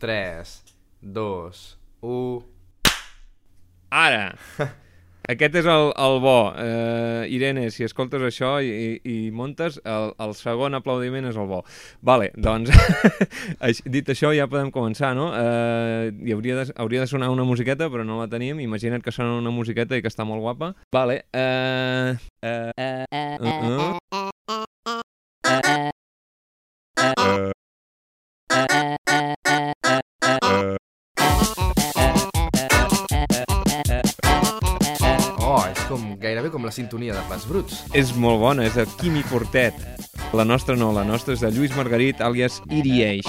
3, 2, 1... Ara! Aquest és el, el bo. Uh, Irene, si escoltes això i, i, i montes, el, el segon aplaudiment és el bo. Vale, doncs, dit això ja podem començar, no? Uh, hi hauria de, hauria de sonar una musiqueta, però no la tenim. Imagina't que sona una musiqueta i que està molt guapa. Vale. Uh, uh, uh, uh, uh. Com, gairebé com la sintonia de Plats Bruts. És molt bona, és de Quimi Portet. La nostra no, la nostra és de Lluís Margarit, àlies Irieix.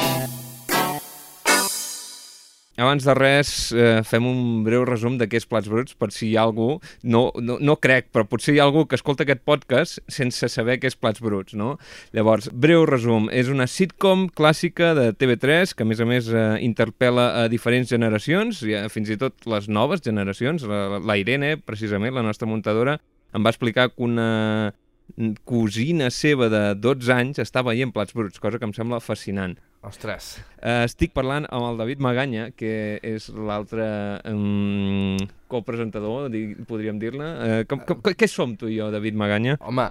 Abans de res, eh, fem un breu resum de què és Plats Bruts, per si hi ha algú, no, no, no crec, però potser hi ha algú que escolta aquest podcast sense saber què és Plats Bruts, no? Llavors, breu resum, és una sitcom clàssica de TV3, que a més a més eh, interpel·la a diferents generacions, ja, fins i tot les noves generacions. La, la Irene, precisament, la nostra muntadora, em va explicar que una cosina seva de 12 anys està veient Plats Bruts, cosa que em sembla fascinant. Ostres. Uh, estic parlant amb el David Maganya, que és l'altre um, copresentador, di podríem dir-ne. Uh, com, com, què som tu i jo, David Maganya? Home,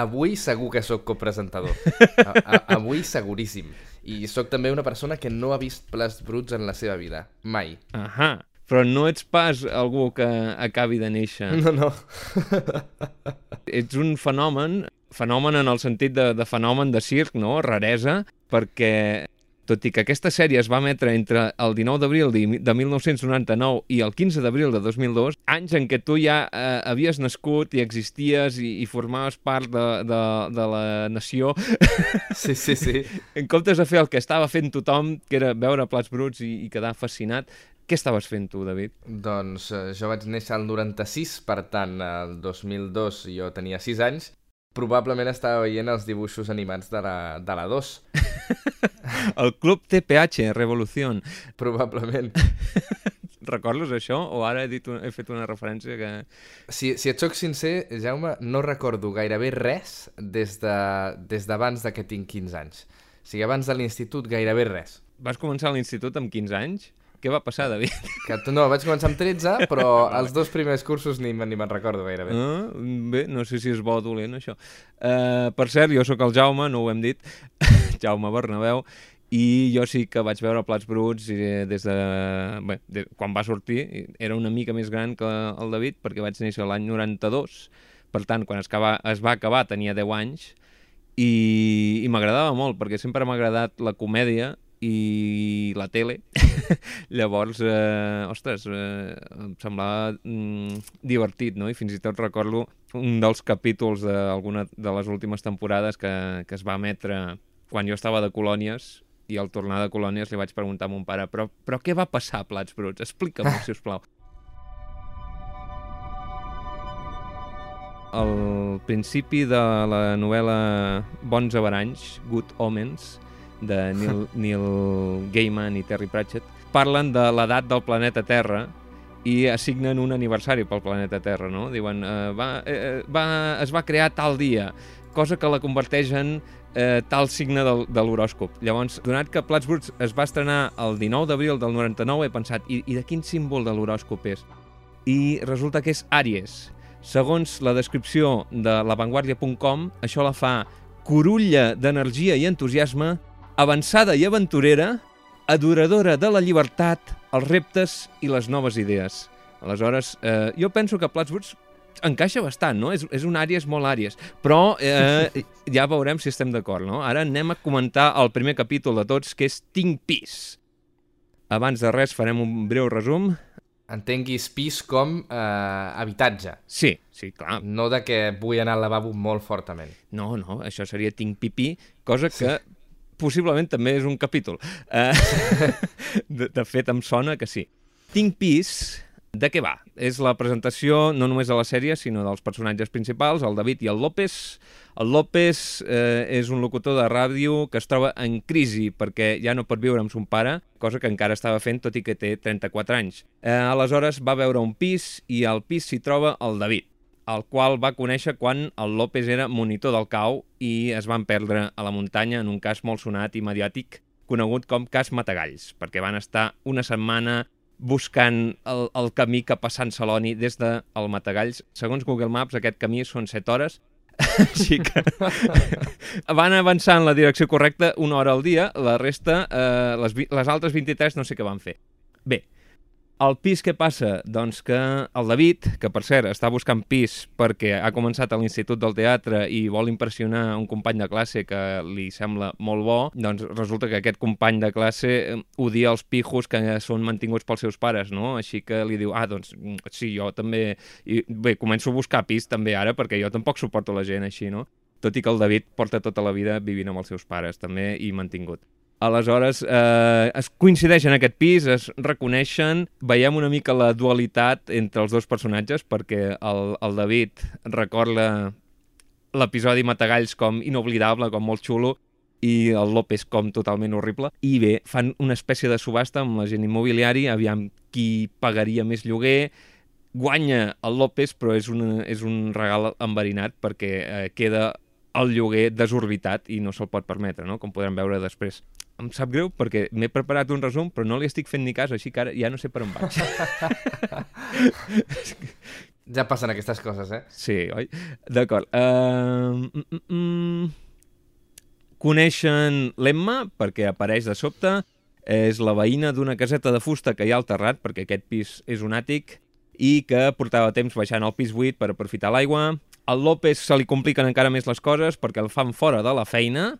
avui segur que sóc copresentador. A, a, avui seguríssim. I sóc també una persona que no ha vist Plats Bruts en la seva vida. Mai. Ahà. Però no ets pas algú que acabi de néixer. No, no. ets un fenomen, fenomen en el sentit de, de fenomen de circ, no? Raresa, perquè tot i que aquesta sèrie es va emetre entre el 19 d'abril de, de 1999 i el 15 d'abril de 2002, anys en què tu ja eh, havies nascut i existies i, i formaves part de, de, de la nació, Sí, sí, sí. en comptes de fer el que estava fent tothom, que era veure plats bruts i, i quedar fascinat, què estaves fent tu, David? Doncs eh, jo vaig néixer al 96, per tant, el 2002 jo tenia 6 anys. Probablement estava veient els dibuixos animats de la, de la 2. El Club TPH, Revolución. Probablement. Recordes això? O ara he, dit un, he fet una referència que... Si, si et sóc sincer, Jaume, no recordo gairebé res des d'abans de, des de que tinc 15 anys. O sigui, abans de l'institut, gairebé res. Vas començar l'institut amb 15 anys? Què va passar, David? Que, no, vaig començar amb 13, però els dos primers cursos ni, ni me'n recordo gairebé. Ah, bé, no sé si és bo o dolent, això. Uh, per cert, jo sóc el Jaume, no ho hem dit, Jaume Bernabéu, i jo sí que vaig veure Plats Bruts i des de, bé, de, quan va sortir, era una mica més gran que el David, perquè vaig néixer l'any 92, per tant, quan es, acaba, es va acabar tenia 10 anys, i, i m'agradava molt, perquè sempre m'ha agradat la comèdia i la tele. Llavors, eh, ostres, eh, em semblava mm, divertit, no? I fins i tot recordo un dels capítols d'alguna de les últimes temporades que, que es va emetre quan jo estava de colònies i al tornar de colònies li vaig preguntar a mon pare però, però què va passar a Plats Bruts? Explica'm, si us plau. Al principi de la novel·la Bons Avaranys, Good Omens, de Neil, Neil Gaiman i Terry Pratchett, parlen de l'edat del planeta Terra i assignen un aniversari pel planeta Terra, no? Diuen, eh, va, eh, va, es va crear tal dia, cosa que la converteix en eh, tal signe del, de l'horòscop. Llavors, donat que Plats Bruts es va estrenar el 19 d'abril del 99, he pensat, i, i de quin símbol de l'horòscop és? I resulta que és Àries. Segons la descripció de lavanguardia.com, això la fa corulla d'energia i entusiasme, avançada i aventurera, adoradora de la llibertat, els reptes i les noves idees. Aleshores, eh, jo penso que Plats Bruts encaixa bastant, no? És, és un àries molt àries. Però eh, ja veurem si estem d'acord, no? Ara anem a comentar el primer capítol de tots, que és Tinc pis. Abans de res farem un breu resum. Entenguis pis com eh, habitatge, Sí, sí, clar. no de que vull anar al lavabo molt fortament. No, no, això seria Tinc pipí, cosa que possiblement també és un capítol. Uh, de, de fet, em sona que sí. Tinc pis, de què va? És la presentació no només de la sèrie, sinó dels personatges principals, el David i el López. El López eh, és un locutor de ràdio que es troba en crisi perquè ja no pot viure amb son pare, cosa que encara estava fent tot i que té 34 anys. Eh, aleshores va veure un pis i al pis s'hi troba el David el qual va conèixer quan el López era monitor del cau i es van perdre a la muntanya en un cas molt sonat i mediàtic conegut com cas Matagalls, perquè van estar una setmana buscant el, el camí cap a Sant Celoni des del de Matagalls. Segons Google Maps, aquest camí són 7 hores, així que van avançar en la direcció correcta una hora al dia, la resta, eh, les, les altres 23 no sé què van fer. Bé, el pis què passa? Doncs que el David, que per cert està buscant pis perquè ha començat a l'Institut del Teatre i vol impressionar un company de classe que li sembla molt bo, doncs resulta que aquest company de classe eh, odia els pijos que són mantinguts pels seus pares, no? Així que li diu, ah, doncs sí, jo també... I bé, començo a buscar pis també ara perquè jo tampoc suporto la gent així, no? Tot i que el David porta tota la vida vivint amb els seus pares també i mantingut. Aleshores, eh, es coincideixen en aquest pis, es reconeixen, veiem una mica la dualitat entre els dos personatges, perquè el, el David recorda l'episodi Matagalls com inoblidable, com molt xulo, i el López com totalment horrible. I bé, fan una espècie de subhasta amb la gent immobiliari, aviam qui pagaria més lloguer, guanya el López, però és, una, és un regal enverinat perquè eh, queda el lloguer desorbitat i no se'l pot permetre, no? com podrem veure després. Em sap greu perquè m'he preparat un resum però no li estic fent ni cas, així que ara ja no sé per on vaig. ja passen aquestes coses, eh? Sí, oi? D'acord. Uh, mm, mm. Coneixen l'Emma perquè apareix de sobte. És la veïna d'una caseta de fusta que hi ha al terrat, perquè aquest pis és un àtic, i que portava temps baixant al pis buit per aprofitar l'aigua al López se li compliquen encara més les coses perquè el fan fora de la feina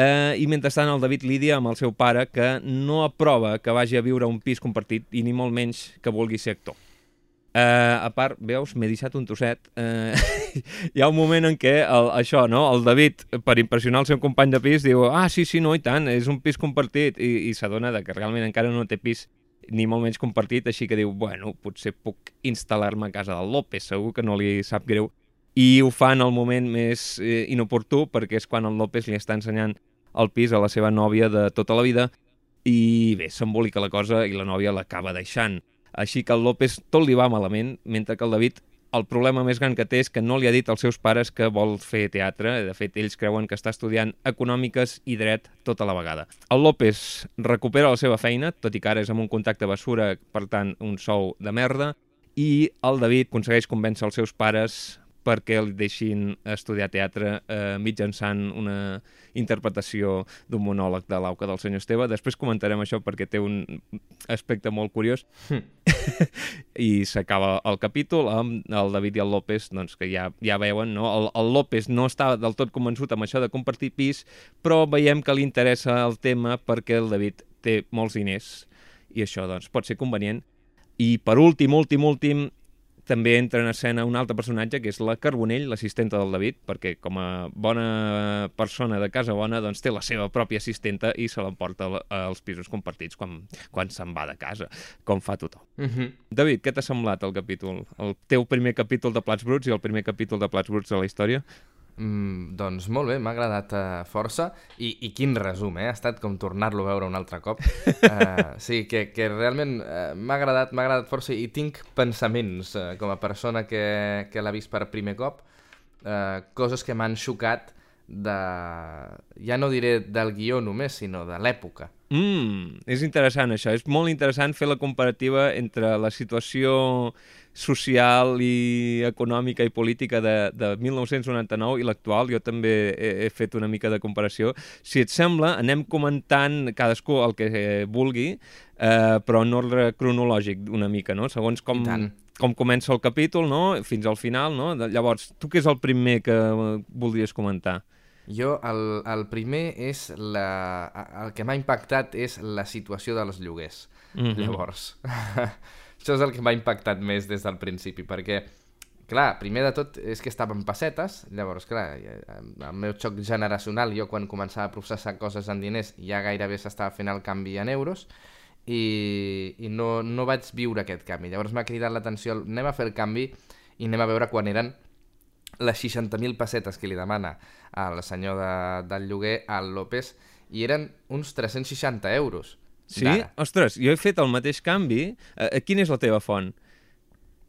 eh, i mentrestant el David lidia amb el seu pare que no aprova que vagi a viure a un pis compartit i ni molt menys que vulgui ser actor. Eh, a part, veus, m'he deixat un trosset. Eh, hi ha un moment en què el, això, no? el David, per impressionar el seu company de pis, diu ah, sí, sí, no, i tant, és un pis compartit, i, i s'adona que realment encara no té pis ni molt menys compartit, així que diu, bueno, potser puc instal·lar-me a casa del López, segur que no li sap greu i ho fa en el moment més eh, inoportú perquè és quan el López li està ensenyant el pis a la seva nòvia de tota la vida i bé, s'embolica la cosa i la nòvia l'acaba deixant. Així que el López tot li va malament, mentre que el David el problema més gran que té és que no li ha dit als seus pares que vol fer teatre. De fet, ells creuen que està estudiant econòmiques i dret tota la vegada. El López recupera la seva feina, tot i que ara és amb un contacte basura, per tant, un sou de merda, i el David aconsegueix convèncer els seus pares perquè el deixin estudiar teatre eh, mitjançant una interpretació d'un monòleg de l'auca del senyor Esteve. Després comentarem això perquè té un aspecte molt curiós. I s'acaba el capítol amb el David i el López, doncs, que ja, ja veuen, no? El, el López no està del tot convençut amb això de compartir pis, però veiem que li interessa el tema perquè el David té molts diners i això doncs, pot ser convenient. I per últim, últim, últim, també entra en escena un altre personatge, que és la Carbonell, l'assistenta del David, perquè com a bona persona de casa bona, doncs té la seva pròpia assistenta i se l'emporta als pisos compartits quan, quan se'n va de casa, com fa tothom. Uh mhm. -huh. David, què t'ha semblat el capítol? El teu primer capítol de Plats Bruts i el primer capítol de Plats Bruts de la història? Mm, doncs molt bé, m'ha agradat uh, força I, i quin resum, eh? Ha estat com tornar-lo a veure un altre cop. Uh, sí, que, que realment uh, m'ha agradat, m'ha agradat força i tinc pensaments uh, com a persona que, que l'ha vist per primer cop, uh, coses que m'han xocat de... ja no diré del guió només, sinó de l'època. Mm, és interessant això, és molt interessant fer la comparativa entre la situació social i econòmica i política de, de 1999 i l'actual. Jo també he, he fet una mica de comparació. Si et sembla, anem comentant cadascú el que vulgui, eh, però en ordre cronològic una mica, no? Segons com, com comença el capítol, no? Fins al final, no? Llavors, tu què és el primer que voldries comentar? Jo, el, el primer és la... El que m'ha impactat és la situació dels lloguers. Mm -hmm. Llavors, això és el que m'ha impactat més des del principi, perquè, clar, primer de tot és que estava en pessetes, llavors, clar, el meu xoc generacional, jo quan començava a processar coses en diners ja gairebé s'estava fent el canvi en euros, i, i no, no vaig viure aquest canvi. Llavors m'ha cridat l'atenció, anem a fer el canvi i anem a veure quan eren les 60.000 pessetes que li demana al senyor de, del lloguer, al López, i eren uns 360 euros. Sí? Ostres, jo he fet el mateix canvi. Eh, quina és la teva font?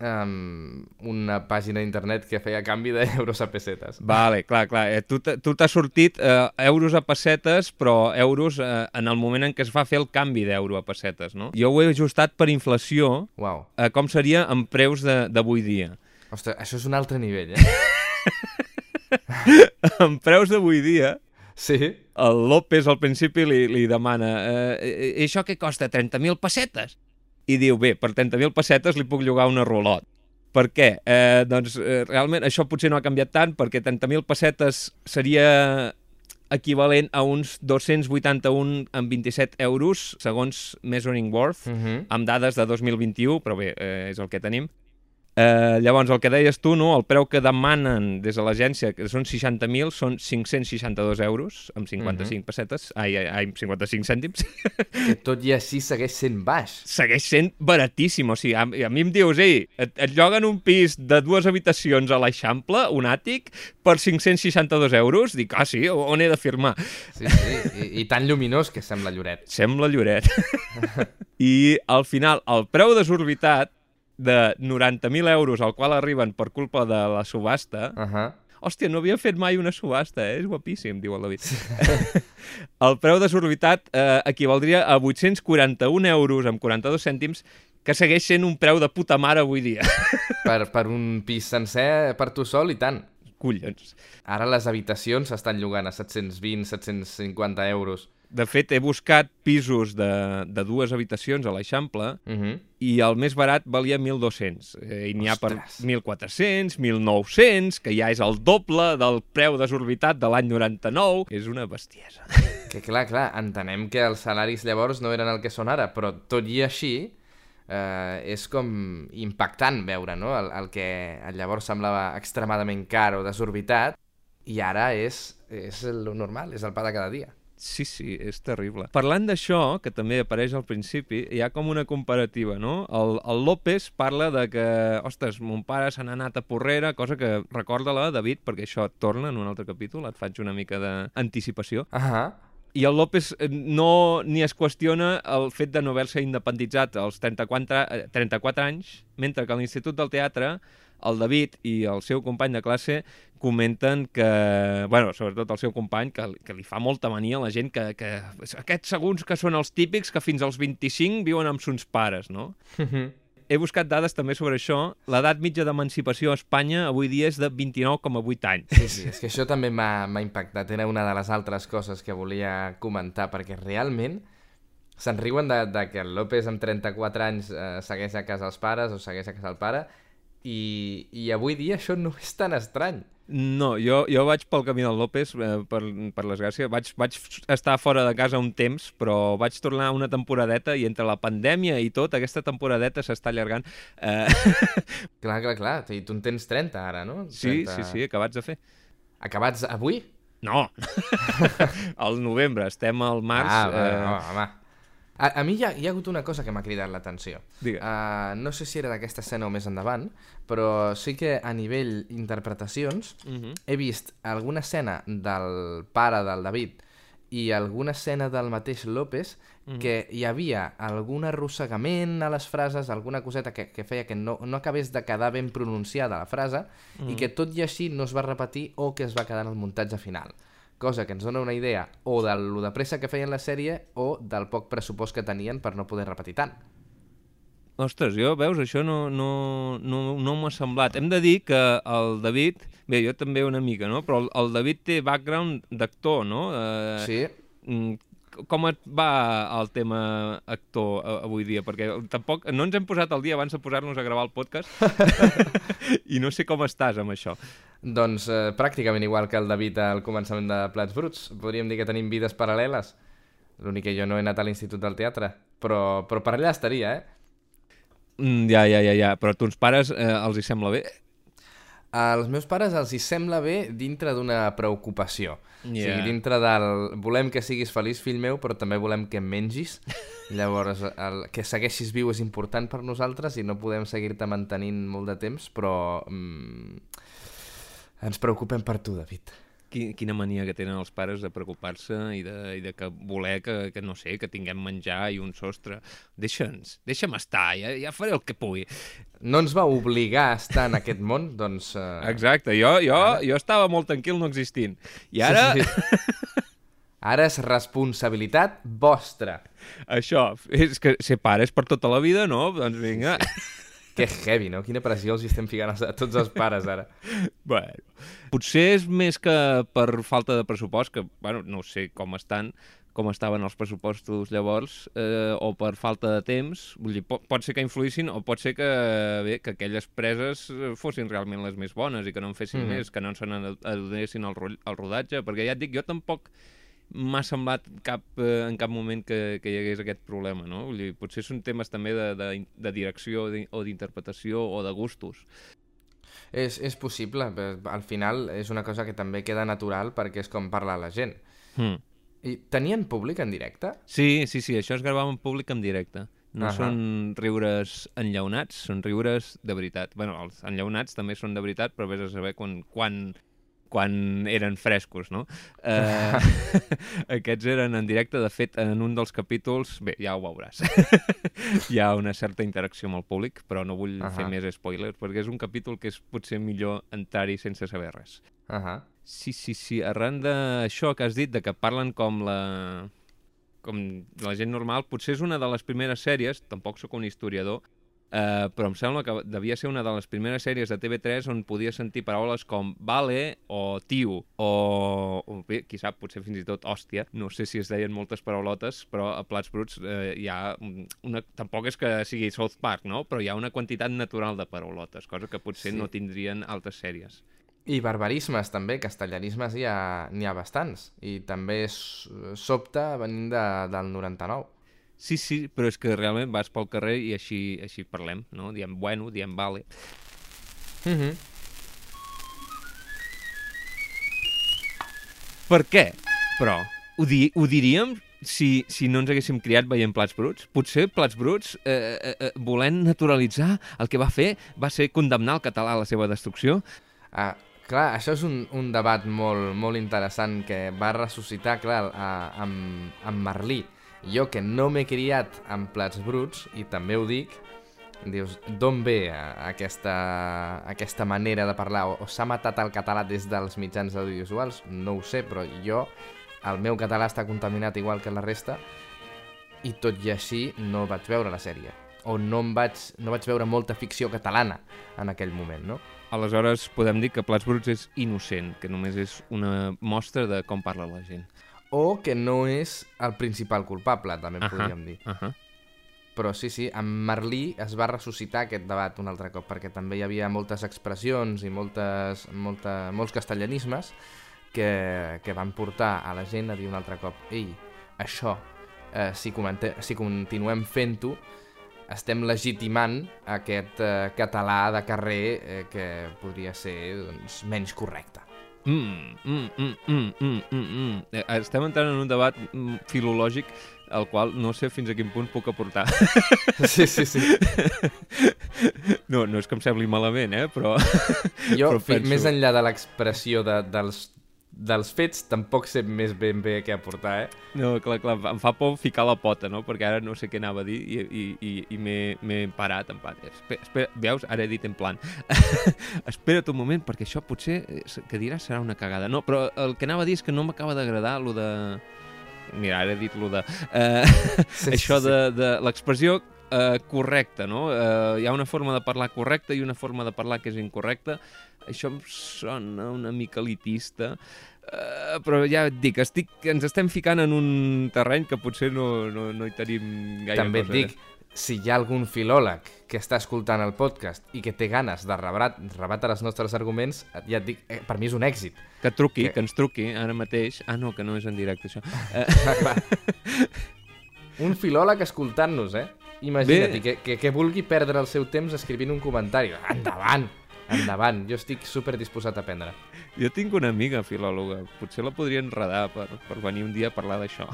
um, una pàgina d'internet que feia canvi d'euros a pessetes. Vale, clar, clar. Eh, tu t'has sortit eh, euros a pessetes, però euros eh, en el moment en què es va fer el canvi d'euro a pessetes, no? Jo ho he ajustat per inflació, Uau. eh, com seria en preus de- d'avui dia. Ostres, això és un altre nivell, eh? en preus d'avui dia, sí? El López al principi li, li demana eh, i això què costa? 30.000 pessetes? I diu, bé, per 30.000 pessetes li puc llogar una rolot. Per què? Eh, doncs eh, realment això potser no ha canviat tant perquè 30.000 pessetes seria equivalent a uns 281 amb 27 euros segons Measuring Worth Uh -huh. amb dades de 2021, però bé, eh, és el que tenim. Eh, llavors, el que deies tu, no? el preu que demanen des de l'agència, que són 60.000, són 562 euros, amb 55 Mhm. pessetes, ai, ai, ai, 55 cèntims. Que tot i així segueix sent baix. Segueix sent baratíssim, o sigui, a, a mi em dius, ei, et, et lloguen un pis de dues habitacions a l'Eixample, un àtic, per 562 euros? Dic, ah, sí, on he de firmar? Sí, sí, i, i tan lluminós que sembla Lloret. Sembla Lloret. I al final, el preu desorbitat de 90.000 euros al qual arriben per culpa de la subhasta... Uh -huh. Hòstia, no havia fet mai una subhasta, eh? És guapíssim, diu el David. el preu desorbitat eh, equivaldria a 841 euros amb 42 cèntims, que segueix sent un preu de puta mare avui dia. Per, per un pis sencer, per tu sol, i tant. Collons. Ara les habitacions s'estan llogant a 720-750 euros. De fet, he buscat pisos de, de dues habitacions a l'Eixample Uh -huh. i el més barat valia 1.200. Eh, I n'hi ha per Ostres. 1.400, 1.900, que ja és el doble del preu desorbitat de l'any 99. És una bestiesa. Que clar, clar, entenem que els salaris llavors no eren el que són ara, però tot i així eh, és com impactant veure no? el, el que llavors semblava extremadament car o desorbitat i ara és, és el normal, és el pa de cada dia. Sí, sí, és terrible. Parlant d'això, que també apareix al principi, hi ha com una comparativa, no? El, el López parla de que, ostres, mon pare se n'ha anat a Porrera, cosa que recorda-la, David, perquè això torna en un altre capítol, et faig una mica d'anticipació. Ahà, I el López eh, no ni es qüestiona el fet de no haver-se independitzat als 34, eh, 34 anys, mentre que a l'Institut del Teatre el David i el seu company de classe comenten que, bueno, sobretot el seu company, que, que li fa molta mania a la gent que, que aquests segons que són els típics que fins als 25 viuen amb sons pares, no? He buscat dades també sobre això. L'edat mitja d'emancipació a Espanya avui dia és de 29,8 anys. sí, sí, és que això també m'ha m'ha impactat. Era una de les altres coses que volia comentar, perquè realment se'n riuen de, de que el López amb 34 anys eh, segueix a casa els pares o segueix a casa el pare i, i avui dia això no és tan estrany. No, jo, jo vaig pel camí del López, eh, per, per desgràcia. Vaig, vaig estar fora de casa un temps, però vaig tornar una temporadeta i entre la pandèmia i tot, aquesta temporadeta s'està allargant. Eh, Clar, clar, clar. I tu en tens 30 ara, no? sí, 30... sí, sí, acabats de fer. Acabats avui? No! al novembre, estem al març. ah, va, eh, home, home. A, a mi hi ha, hi ha hagut una cosa que m'ha cridat l'atenció. Uh, no sé si era d'aquesta escena o més endavant, però sí que a nivell interpretacions mhm. he vist alguna escena del pare del David i alguna escena del mateix López Mhm. que hi havia algun arrossegament a les frases, alguna coseta que, que feia que no, no acabés de quedar ben pronunciada la frase Mhm. i que tot i així no es va repetir o que es va quedar en el muntatge final. Cosa que ens dona una idea o de lo de pressa que feien la sèrie o del poc pressupost que tenien per no poder repetir tant. Ostres, jo, veus, això no, no, no, no m'ha semblat. Hem de dir que el David, bé, jo també una mica, no? Però el, el David té background d'actor, no? Eh, Sí? Com et va el tema actor avui dia? Perquè tampoc no ens hem posat al dia abans de posar-nos a gravar el podcast i no sé com estàs amb això. Doncs eh, pràcticament igual que el David al començament de Plats Bruts. Podríem dir que tenim vides paral·leles. L'únic que jo no he anat a l'Institut del Teatre. Però, però per allà estaria, eh? Mm, ja, ja, ja, ja, però a tons pares eh, els hi sembla bé? Als meus pares els hi sembla bé dintre d'una preocupació. O sigui, dintre del... Volem que siguis feliç, fill meu, però també volem que mengis. Llavors, el... que segueixis viu és important per nosaltres i no podem seguir-te mantenint molt de temps, però... Mm... Ens preocupem per tu, David. Qui- quina mania que tenen els pares de preocupar-se i de, i de que voler que, que, no sé, que tinguem menjar i un sostre. Deixa'ns, deixa'm estar, ja, ja faré el que pugui. No ens va obligar a estar en aquest món, doncs... Eh... Exacte, jo, jo, jo estava molt tranquil no existint. I ara, Sí, sí. Ara és responsabilitat vostra. això, és que ser pare és per tota la vida, no? Doncs vinga. Que heavy, no? Quina pressió els estem ficant a tots els pares, ara. Bueno, potser és més que per falta de pressupost, que, bueno, no sé com estan, com estaven els pressupostos llavors, eh, o per falta de temps, vull dir, pot, pot ser que influïssin, o pot ser que, bé, que aquelles preses eh, fossin realment les més bones i que no en fessin mm. més, que no se n'adonessin ro- al rodatge, perquè ja et dic, jo tampoc m'ha semblat cap, eh, en cap moment que, que hi hagués aquest problema, no? Vull dir, potser són temes també de, de, de direcció o d'interpretació o de gustos. És, és possible, però al final és una cosa que també queda natural perquè és com parla la gent. Hmm. I tenien públic en directe? Sí, sí, sí, això es gravava en públic en directe. No Ahà. són riures enllaunats, són riures de veritat. bueno, els enllaunats també són de veritat, però vés a saber quan, quan, quan eren frescos, no? Eh, aquests eren en directe, de fet, en un dels capítols... Bé, ja ho veuràs. Hi ha una certa interacció amb el públic, però no vull Ahà. fer més spoilers, perquè és un capítol que és potser millor entrar-hi sense saber res. Uh -huh. Sí, sí, sí. Arran d'això que has dit, de que parlen com la com la gent normal, potser és una de les primeres sèries, tampoc sóc un historiador, eh, però em sembla que devia ser una de les primeres sèries de TV3 on podia sentir paraules com vale o tio o, o bé, qui sap, potser fins i tot hòstia. No sé si es deien moltes paraulotes, però a Plats Bruts eh, hi ha una... Tampoc és que sigui South Park, no? Però hi ha una quantitat natural de paraulotes, cosa que potser Sí. no tindrien altres sèries. I barbarismes, també, castellanismes n'hi ha, ha bastants. I també és, sobta venint de, del 99. Sí, sí, però és que realment vas pel carrer i així, així parlem, no? Diem bueno, diem vale. Uh -huh. Per què? Però, ho, di ho diríem si, si no ens haguéssim criat veient Plats Bruts? Potser Plats Bruts, eh, eh, eh, volent naturalitzar el que va fer, va ser condemnar el català a la seva destrucció? Ah, clar, això és un, un debat molt, molt interessant que va ressuscitar, clar, a, amb, amb Merlí. Jo, que no m'he criat amb plats bruts, i també ho dic, dius, d'on ve eh, aquesta, aquesta manera de parlar? O, o s'ha matat el català des dels mitjans audiovisuals? No ho sé, però jo, el meu català està contaminat igual que la resta, i tot i així no vaig veure la sèrie. O no, em vaig, no vaig veure molta ficció catalana en aquell moment, no? Aleshores, podem dir que Plats Bruts és innocent, que només és una mostra de com parla la gent. O que no és el principal culpable, també en Ahà. podríem dir. Uh -huh. Però sí, sí, amb Merlí es va ressuscitar aquest debat un altre cop, perquè també hi havia moltes expressions i moltes, molta, molts castellanismes que, que van portar a la gent a dir un altre cop ei, això, eh, si, comente, si continuem fent-ho, estem legitimant aquest eh, català de carrer eh, que podria ser doncs, menys correcte. Mm, mm, mm, mm, mm, mm, mm. Eh, Estem entrant en un debat mm, filològic al qual no sé fins a quin punt puc aportar. Sí, sí, sí. No, no és que em sembli malament, eh? però... Jo, Però penso- més enllà de l'expressió de, dels, dels fets, tampoc sé més ben bé què aportar, eh? No, clar, clar, em fa por ficar la pota, no? Perquè ara no sé què anava a dir i, i, i, i m'he parat en plan. Espera, espera, veus? Ara he dit en plan. Espera't un moment, perquè això potser és- que diràs serà una cagada. No, però el que anava a dir és que no m'acaba d'agradar lo de... Mira, ara he dit lo de... Eh, Sí, això sí, de, de l'expressió eh, correcta, no? Eh, hi ha una forma de parlar correcta i una forma de parlar que és incorrecta. Això em sona una mica elitista, eh, però ja et dic, estic, ens estem ficant en un terreny que potser no, no, no hi tenim gaire També et cosa. dic, si hi ha algun filòleg que està escoltant el podcast i que té ganes de rebat, rebatre els nostres arguments, ja et dic, eh, per mi és un èxit. Que truqui, Que- que ens truqui ara mateix. Ah, no, que no és en directe, això. Eh, un filòleg escoltant-nos, eh? Imagina't, que, que, que vulgui perdre el seu temps escrivint un comentari. Endavant, endavant. Jo estic super disposat a aprendre. Jo tinc una amiga filòloga, potser la podria enredar per, per venir un dia a parlar d'això.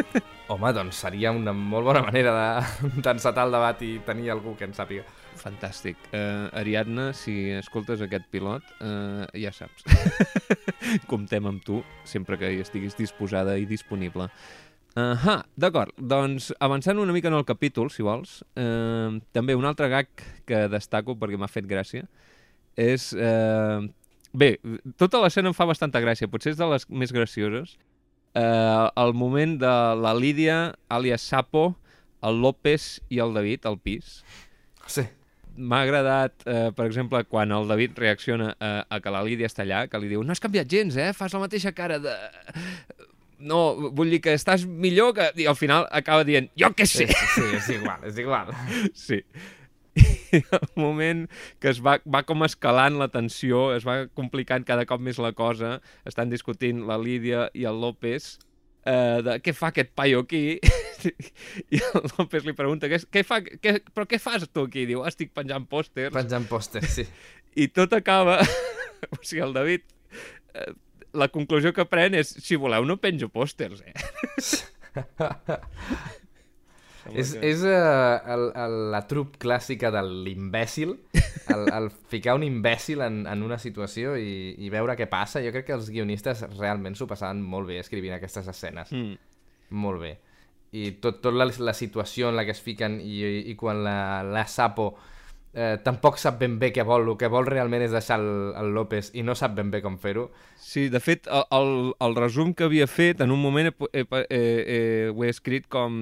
Home, doncs seria una molt bona manera de- d'encetar el debat i tenir algú que en sàpiga. Fantàstic. Uh, Ariadna, si escoltes aquest pilot, uh, ja saps. Comptem amb tu sempre que hi estiguis disposada i disponible. Ahà, d'acord. Doncs avançant una mica en el capítol, si vols, uh, també un altre gag que destaco perquè m'ha fet gràcia és... Uh, bé, tota l'escena em fa bastanta gràcia, potser és de les més gracioses. Uh, el moment de la Lídia, àlies Sapo, el López i el David al pis Sí. m'ha agradat, eh, per exemple, quan el David reacciona a, a que la Lídia està allà, que li diu, no has canviat gens, eh? Fas la mateixa cara de... No, vull dir que estàs millor que... I al final acaba dient, jo què Sí, sé! sí, és igual, és igual. Sí. I el moment que es va, va com escalant la tensió, es va complicant cada cop més la cosa, estan discutint la Lídia i el López, eh, de què fa aquest paio aquí? I el López li pregunta, què, què fa, què, però què fas tu aquí? Diu, "Ah, estic penjant pòsters. Penjant pòsters, sí. I tot acaba... o sigui, el David... Eh, la conclusió que pren és, si voleu, no penjo pòsters, eh? És, que- és uh, el, el, la trup clàssica de l'imbècil, el, el ficar un imbècil en, en una situació i, i veure què passa. Jo crec que els guionistes realment s'ho passaven molt bé escrivint aquestes escenes. Mm. Molt bé. I tot, tot la, la situació en la que es fiquen i, i quan la, la Sapo eh, tampoc sap ben bé què vol, el que vol realment és deixar el, el López i no sap ben bé com fer-ho. Sí, de fet, el, el, el resum que havia fet, en un moment he, he, he, he, ho he escrit com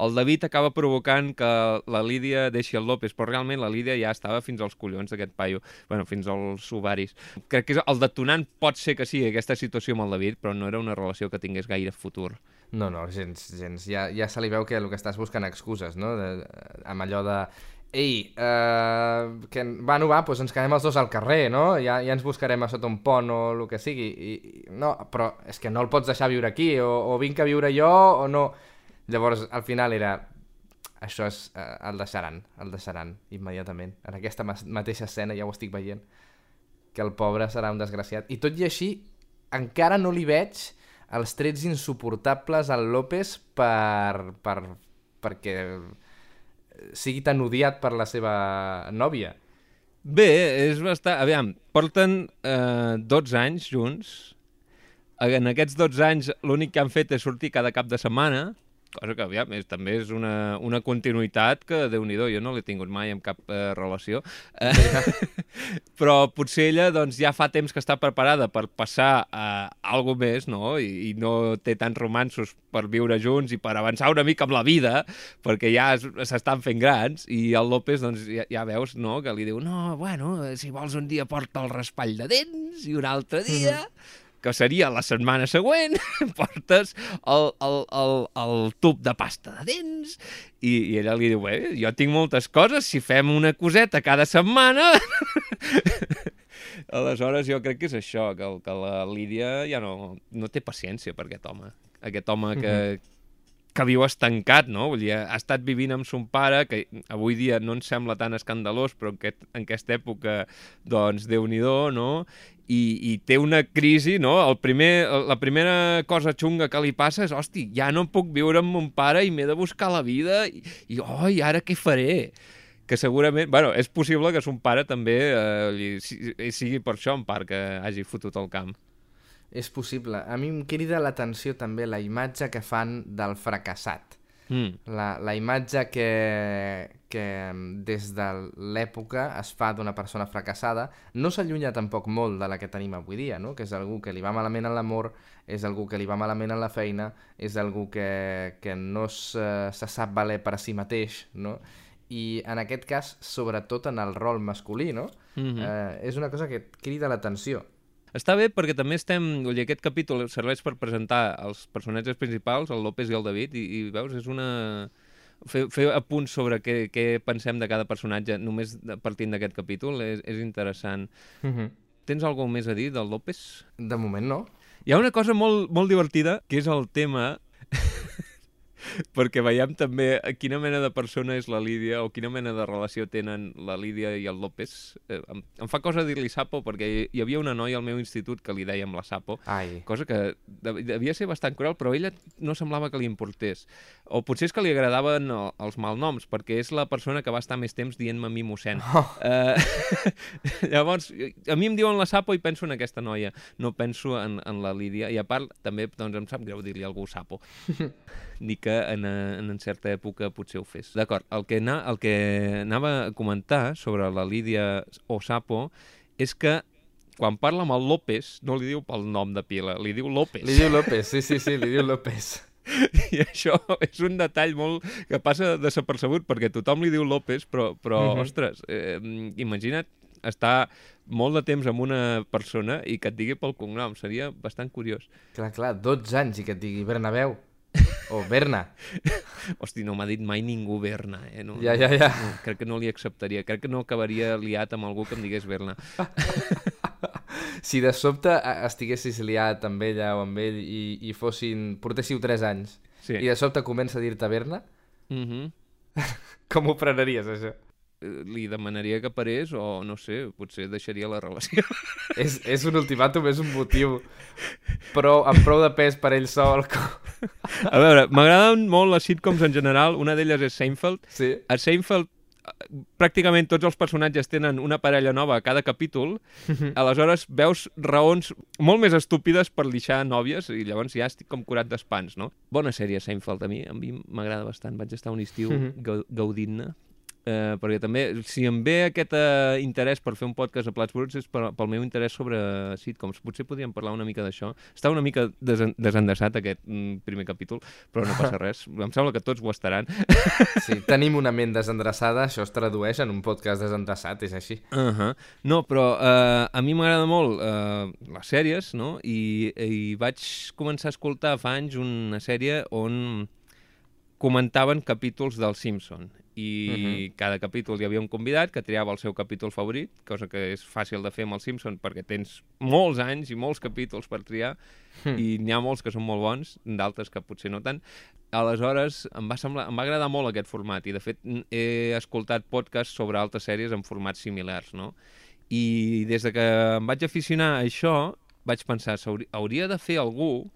el David acaba provocant que la Lídia deixi el López, però realment la Lídia ja estava fins als collons d'aquest paio, bueno, fins als ovaris. Crec que és el detonant pot ser que sigui aquesta situació amb el David, però no era una relació que tingués gaire futur. No, no, gens, gens. Ja, ja se li veu que el que estàs buscant excuses, no? De, amb allò de... Ei, uh, que, bueno, va, doncs ens quedem els dos al carrer, no? Ja, ja ens buscarem a sota un pont o el que sigui. I, i, no, però és que no el pots deixar viure aquí, o, o vinc a viure jo, o no... Llavors, al final era... Això és... Uh, el deixaran, el deixaran immediatament. En aquesta ma mateixa escena, ja ho estic veient, que el pobre serà un desgraciat. I tot i així, encara no li veig els trets insuportables al López per, per, perquè sigui tan odiat per la seva nòvia. Bé, és bastant... Aviam, porten eh, 12 anys junts. En aquests 12 anys l'únic que han fet és sortir cada cap de setmana, cosa que, aviam, és, també és una, una continuïtat que, déu nhi jo no l'he tingut mai amb cap eh, relació. Eh, però potser ella doncs, ja fa temps que està preparada per passar a algo més, no? I, i no té tants romansos per viure junts i per avançar una mica amb la vida, perquè ja es- s'estan fent grans, i el López, doncs, ja, ja veus, no?, que li diu, no, bueno, si vols un dia porta el raspall de dents, i un altre dia... que seria la setmana següent, portes el, el, el, el tub de pasta de dents, i, i ella li diu, bé, jo tinc moltes coses, si fem una coseta cada setmana... Aleshores, jo crec que és això, que, que la Lídia ja no, no té paciència per aquest home. Aquest home que, que viu estancat, no? Vull dir, ha estat vivint amb son pare, que avui dia no ens sembla tan escandalós, però en, aquest, en aquesta època, doncs, déu nhi no? I, I té una crisi, no? El primer, la primera cosa xunga que li passa és, hosti, ja no puc viure amb mon pare i m'he de buscar la vida, i, i oh, i ara què faré? que segurament, bueno, és possible que son pare també eh, sigui per això en part que hagi fotut el camp. És possible. A mi em crida l'atenció també la imatge que fan del fracassat. Mm. La, la imatge que, que des de l'època es fa d'una persona fracassada no s'allunya tampoc molt de la que tenim avui dia, no? que és algú que li va malament en l'amor, és algú que li va malament en la feina, és algú que, que no se, se sap valer per a si mateix, no? i en aquest cas, sobretot en el rol masculí, no? Mhm. eh, és una cosa que crida l'atenció. Està bé perquè també estem... Vull dir, aquest capítol serveix per presentar els personatges principals, el López i el David, i, i veus, és una... Fer, fer apunts sobre què, què pensem de cada personatge només partint d'aquest capítol és, és interessant. Tens alguna més a dir del López? De moment no. Hi ha una cosa molt, molt divertida, que és el tema perquè veiem també quina mena de persona és la Lídia o quina mena de relació tenen la Lídia i el López. Eh, em, em fa cosa dir-li Sapo perquè hi havia una noia al meu institut que li dèiem la Sapo, Ai. cosa que de- devia ser bastant cruel, però ella no semblava que li importés. O potser és que li agradaven el- els malnoms, perquè és la persona que va estar més temps dient-me a mi mossèn. Oh. Eh, llavors, a mi em diuen la Sapo i penso en aquesta noia, no penso en, en la Lídia, i a part també doncs, em sap greu dir-li algú Sapo, ni que en, eh, en certa època potser ho fes. D'acord, el, que na, el que anava a comentar sobre la Lídia o Sapo és que quan parla amb el López no li diu pel nom de pila, li diu López. Li diu López, sí, sí, sí, li diu López. I això és un detall molt que passa desapercebut perquè tothom li diu López, però, però Mhm. ostres, eh, imagina't estar molt de temps amb una persona i que et digui pel cognom, seria bastant curiós. Clar, clar, 12 anys i que et digui Bernabéu. O Berna. Hosti, no m'ha dit mai ningú Berna, eh? No, Ja, ja, ja. No, crec que no li acceptaria, crec que no acabaria liat amb algú que em digués Berna. Si de sobte eh, estiguessis liat amb ella o amb ell i, i fossin... portéssiu 3 anys Sí. i de sobte comença a dir-te Berna, Mm -hmm. com ho prenaries, això? Li demanaria que parés o, no sé, potser deixaria la relació. És, és un ultimàtum, és un motiu però amb prou de pes per ell sol. Com... A veure, m'agraden molt les sitcoms en general, una d'elles és Seinfeld, Sí? A Seinfeld pràcticament tots els personatges tenen una parella nova a cada capítol, aleshores veus raons molt més estúpides per deixar nòvies i llavors ja estic com curat d'espans, no? Bona sèrie Seinfeld, a mi a mi m'agrada bastant, vaig estar un estiu Mhm. gau- gaudint-ne. Eh, perquè també, si em ve aquest eh, interès per fer un podcast a Plats Bruts és per, pel meu interès sobre sitcoms. Potser podríem parlar una mica d'això. Està una mica desen desendreçat aquest mm, primer capítol, però no passa res. Em sembla que tots ho estaran. Sí, tenim una ment desendreçada, això es tradueix en un podcast desendreçat, és així. Uh -huh. No, però uh, a mi m'agrada molt uh, les sèries, no? I, I vaig començar a escoltar fa anys una sèrie on comentaven capítols del Simpson i uh -huh. cada capítol hi havia un convidat que triava el seu capítol favorit, cosa que és fàcil de fer amb el Simpson perquè tens molts anys i molts capítols per triar Hmm. i n'hi ha molts que són molt bons, d'altres que potser no tant. Aleshores, em va, semblar, em va agradar molt aquest format i, de fet, he escoltat podcasts sobre altres sèries en formats similars, no? I des de que em vaig aficionar a això, vaig pensar, "S'hauri- hauria de fer algú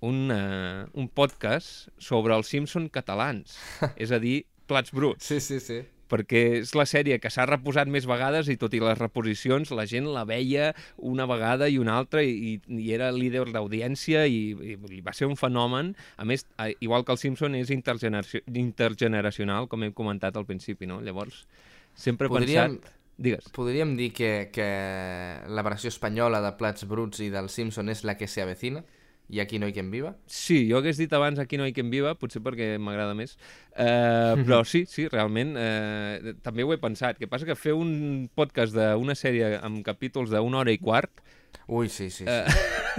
un, uh, un podcast sobre els Simpson catalans, és a dir, plats bruts Sí, sí, sí. perquè és la sèrie que s'ha reposat més vegades i tot i les reposicions la gent la veia una vegada i una altra i, i era líder d'audiència i, i, i va ser un fenomen. A més, igual que el Simpson és intergeneraci intergeneracional, com hem comentat al principi, no? Llavors, sempre he Podríem- pensat... Digues. Podríem dir que, que la versió espanyola de Plats Bruts i del Simpson és la que se avecina i aquí no hi quien viva. Sí, jo hagués dit abans Aquí no hi quien viva, potser perquè m'agrada més, eh, però sí, sí, realment, eh, també ho he pensat. que passa que fer un podcast d'una sèrie amb capítols d'una hora i quart Ui, sí, sí, sí. eh,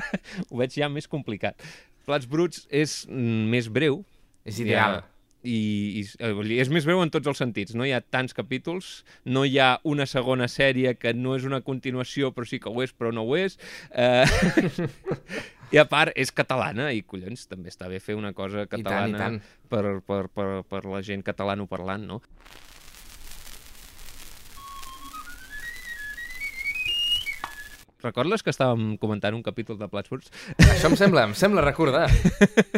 ho veig ja més complicat. Plats Bruts és més breu. és ideal. I, i dir, és més breu en tots els sentits. No hi ha tants capítols, no hi ha una segona sèrie que no és una continuació, però sí que ho és, però no ho és. Eh, I a part, és catalana, i collons, també està bé fer una cosa tant, i catalana tant. Per, per, per, per la gent catalanoparlant, no? Recordes que estàvem comentant un capítol de Plats Bruts? Això em sembla, em sembla recordar.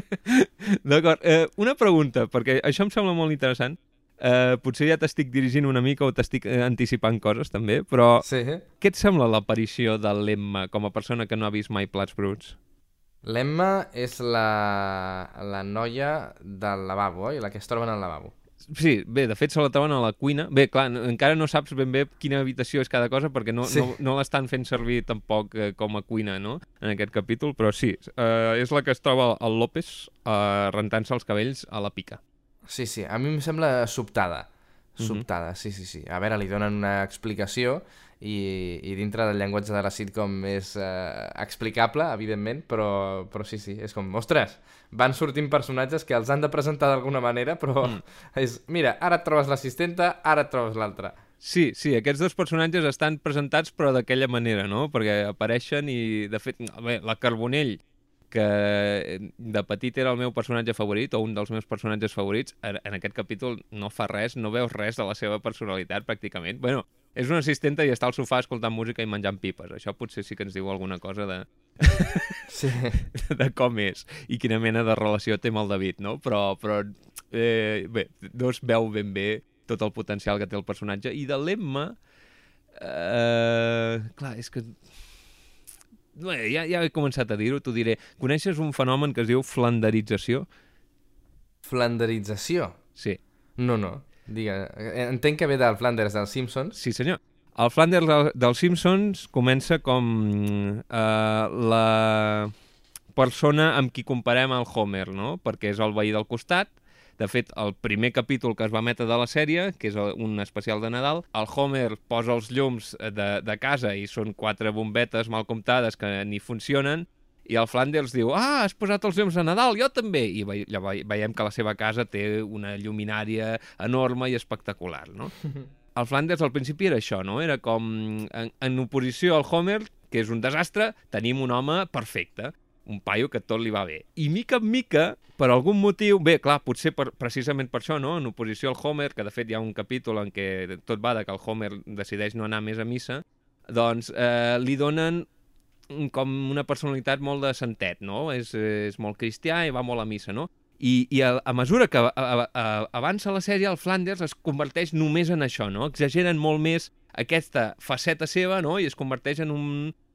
D'acord, eh, una pregunta, perquè això em sembla molt interessant. Eh, potser ja t'estic dirigint una mica o t'estic eh, anticipant coses també, però Sí. què et sembla l'aparició de l'Emma com a persona que no ha vist mai Plats Bruts? L'Emma és la, la noia del lavabo, oi? La que es troba en el lavabo. Sí, bé, de fet se la troben a la cuina. Bé, clar, no- encara no saps ben bé quina habitació és cada cosa perquè no, Sí. no, no l'estan fent servir tampoc eh, com a cuina, no?, en aquest capítol, però sí, eh, és la que es troba el López eh, rentant-se els cabells a la pica. Sí, sí, a mi em sembla sobtada. Mhm. Sobtada, sí, sí, sí. A veure, li donen una explicació i, i dintre del llenguatge de la sitcom és eh, explicable, evidentment, però, però sí, sí, és com, ostres, van sortint personatges que els han de presentar d'alguna manera, però Mm. és, mira, ara et trobes l'assistenta, ara et trobes l'altra. Sí, sí, aquests dos personatges estan presentats però d'aquella manera, no? Perquè apareixen i, de fet, bé, la Carbonell que eh, de petit era el meu personatge favorit o un dels meus personatges favorits, en, en aquest capítol no fa res, no veus res de la seva personalitat pràcticament. Bueno, és una assistenta i està al sofà escoltant música i menjant pipes. Això potser sí que ens diu alguna cosa de, Sí. de com és i quina mena de relació té amb el David, no? Però, però eh, bé, no es veu ben bé tot el potencial que té el personatge. I de l'Emma, eh, clar, és que... Bé, ja, ja he començat a dir-ho, t'ho diré. Coneixes un fenomen que es diu flanderització? Flanderització? Sí. No, no. Digue, entenc que ve del Flanders dels Simpsons. Sí, senyor. El Flanders del- dels Simpsons comença com eh, la persona amb qui comparem el Homer, no? Perquè és el veí del costat. De fet, el primer capítol que es va emetre de la sèrie, que és un especial de Nadal, el Homer posa els llums de, de casa i són quatre bombetes mal comptades que ni funcionen, i el Flanders diu, ah, has posat els llums de Nadal, jo també. I ve, ve, veiem que la seva casa té una lluminària enorme i espectacular, no? el Flanders al principi era això, no? Era com, en, en oposició al Homer, que és un desastre, tenim un home perfecte, un paio que tot li va bé. I mica en mica, per algun motiu, bé, clar, potser per, precisament per això, no? En oposició al Homer, que de fet hi ha un capítol en què tot va de que el Homer decideix no anar més a missa, doncs eh, li donen com una personalitat molt de santet, no? És, és molt cristià i va molt a missa, no? I, i a, a mesura que a, a, a, avança la sèrie, el Flanders es converteix només en això, no? Exageren molt més aquesta faceta seva, no? I es converteix en un,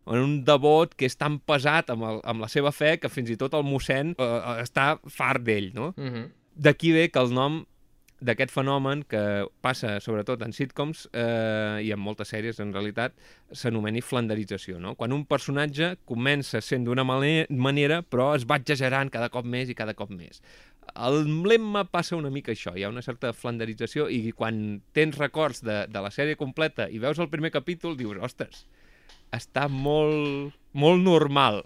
en un devot que és tan pesat amb, el, amb la seva fe que fins i tot el mossèn eh, eh, està fart d'ell, no? Uh -huh. D'aquí ve que el nom d'aquest fenomen que passa sobretot en sitcoms eh, i en moltes sèries en realitat s'anomeni flanderització, no? Quan un personatge comença sent d'una mane- manera però es va exagerant cada cop més i cada cop més. El lemma passa una mica això, hi ha una certa flanderització i quan tens records de, de la sèrie completa i veus el primer capítol dius, ostres, està molt, molt normal.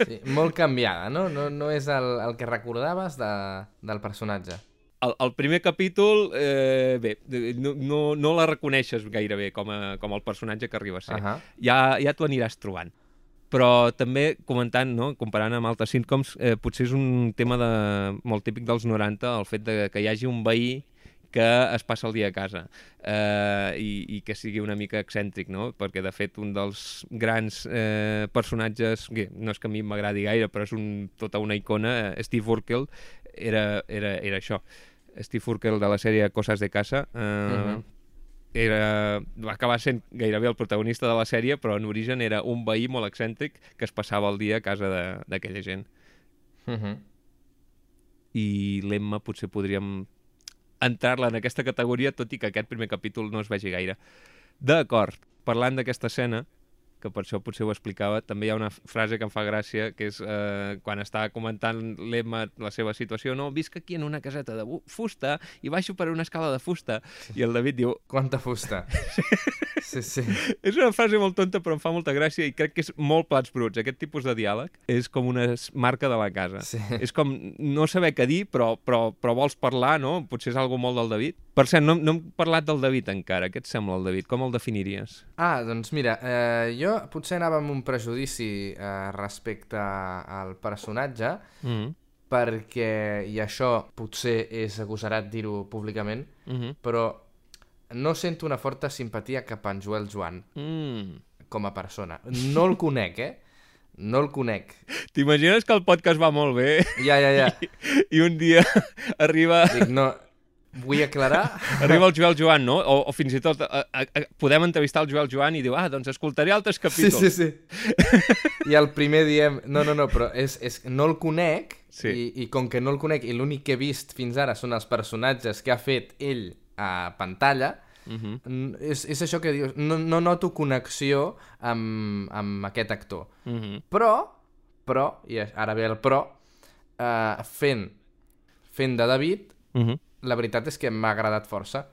Sí, molt canviada, no? No, no és el, el que recordaves de, del personatge. El, el primer capítol, eh, bé, no, no, no la reconeixes gairebé com, a, com el personatge que arriba a ser. Uh -huh. ja, ja t'ho aniràs trobant. Però també comentant, no, comparant amb altres sitcoms, eh, potser és un tema de, molt típic dels 90, el fet de que hi hagi un veí que es passa el dia a casa eh, i, i que sigui una mica excèntric, no? Perquè, de fet, un dels grans eh, personatges, que no és que a mi m'agradi gaire, però és un, tota una icona, eh, Steve Urkel, era, era, era això. Steve Urkel de la sèrie Coses de casa eh, uh Mhm. -huh. era, va acabar sent gairebé el protagonista de la sèrie, però en origen era un veí molt excèntric que es passava el dia a casa d'aquella gent. Uh -huh. I l'Emma potser podríem entrar-la en aquesta categoria, tot i que aquest primer capítol no es vegi gaire. D'acord, parlant d'aquesta escena, que per això potser ho explicava, també hi ha una frase que em fa gràcia, que és eh, quan està comentant l'Emma la seva situació, no, visc aquí en una caseta de fusta i baixo per una escala de fusta, i el David diu, Quanta fusta. Sí, sí. és una frase molt tonta però em fa molta gràcia i crec que és molt plats bruts. Aquest tipus de diàleg és com una marca de la casa. Sí. És com no saber què dir, però, però, però vols parlar, no? Potser és algo molt del David. Per cert, no, no hem parlat del David encara. Què et sembla el David? Com el definiries? Ah, doncs mira, eh, jo potser anava amb un prejudici eh, respecte al personatge, Mm -hmm. perquè, i això potser és agosarat dir-ho públicament, Mm -hmm. però no sento una forta simpatia cap a en Joel Joan mm. com a persona. No el conec, eh? No el conec. T'imagines que el podcast va molt bé Ja, ja, ja. i un dia arriba, Dic, no... Vull aclarar... arriba el Joel Joan, no? O, o fins i tot a, a, a, podem entrevistar el Joel Joan i diu, ah, doncs escoltaré altres Sí, capítols. sí, sí. I el primer diem... No, no, no, però és, és... no el conec Sí. i, i com que no el conec i l'únic que he vist fins ara són els personatges que ha fet ell a pantalla, Mm -hmm. n- és, és això que dius, no, no noto connexió amb, amb aquest actor. Mm -hmm. Però, però, i ara ve el però, uh, fent, fent de David, Mm -hmm. La veritat és que m'ha agradat força.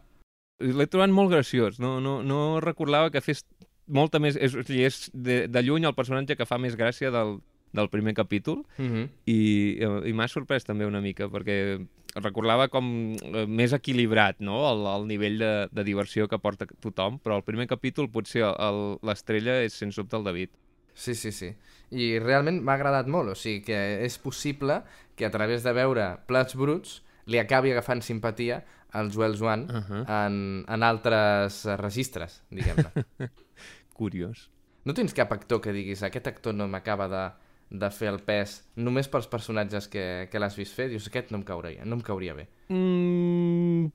L'he trobat molt graciós. No, no, no recordava que fes molta més... És, és de, de lluny el personatge que fa més gràcia del, del primer capítol Uh -huh. i, i m'ha sorprès també una mica perquè recordava com eh, més equilibrat no? el, el nivell de, de diversió que porta tothom, però el primer capítol potser el- l'estrella és sens dubte el David. Sí, sí, sí. I realment m'ha agradat molt, o sigui que és possible que a través de veure Plats Bruts li acabi agafant simpatia al Joel Joan uh -huh. en, en altres registres, diguem-ne. Curiós. No tens cap actor que diguis aquest actor no m'acaba de, de fer el pes només pels personatges que, que l'has vist fer? Dius, aquest no em cauria, no em cauria bé. Mm,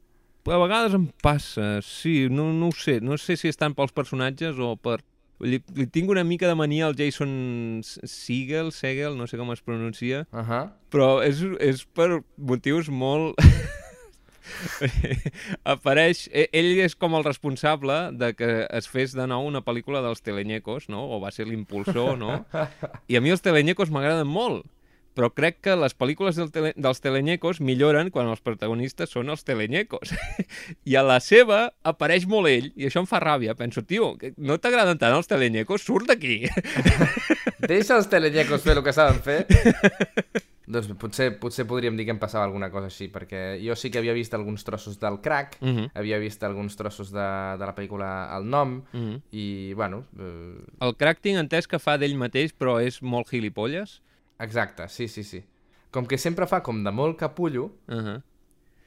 a vegades em passa, sí, no, no ho sé. No sé si és tant pels personatges o per... Li, li tinc una mica de mania al Jason Segel, Segel, no sé com es pronuncia, Uh -huh. però és, és per motius molt... apareix... e- Ell és com el responsable de que es fes de nou una pel·lícula dels telenyecos, no? O va ser l'impulsor, no? I a mi els telenyecos m'agraden molt, però crec que les pel·lícules del tele, dels telenyecos milloren quan els protagonistes són els telenyecos. I a la seva apareix molt ell, i això em fa ràbia. Penso, tio, no t'agraden tant els telenyecos? Surt d'aquí! Deixa els telenyecos fer el que saben fer. doncs potser, potser podríem dir que em passava alguna cosa així, perquè jo sí que havia vist alguns trossos del crack, Mm -hmm. havia vist alguns trossos de, de la pel·lícula El nom, Mm -hmm. i, bueno, eh, El crack tinc entès que fa d'ell mateix, però és molt gilipolles. Exacte, sí, sí, sí. Com que sempre fa com de molt capullo, Uh -huh.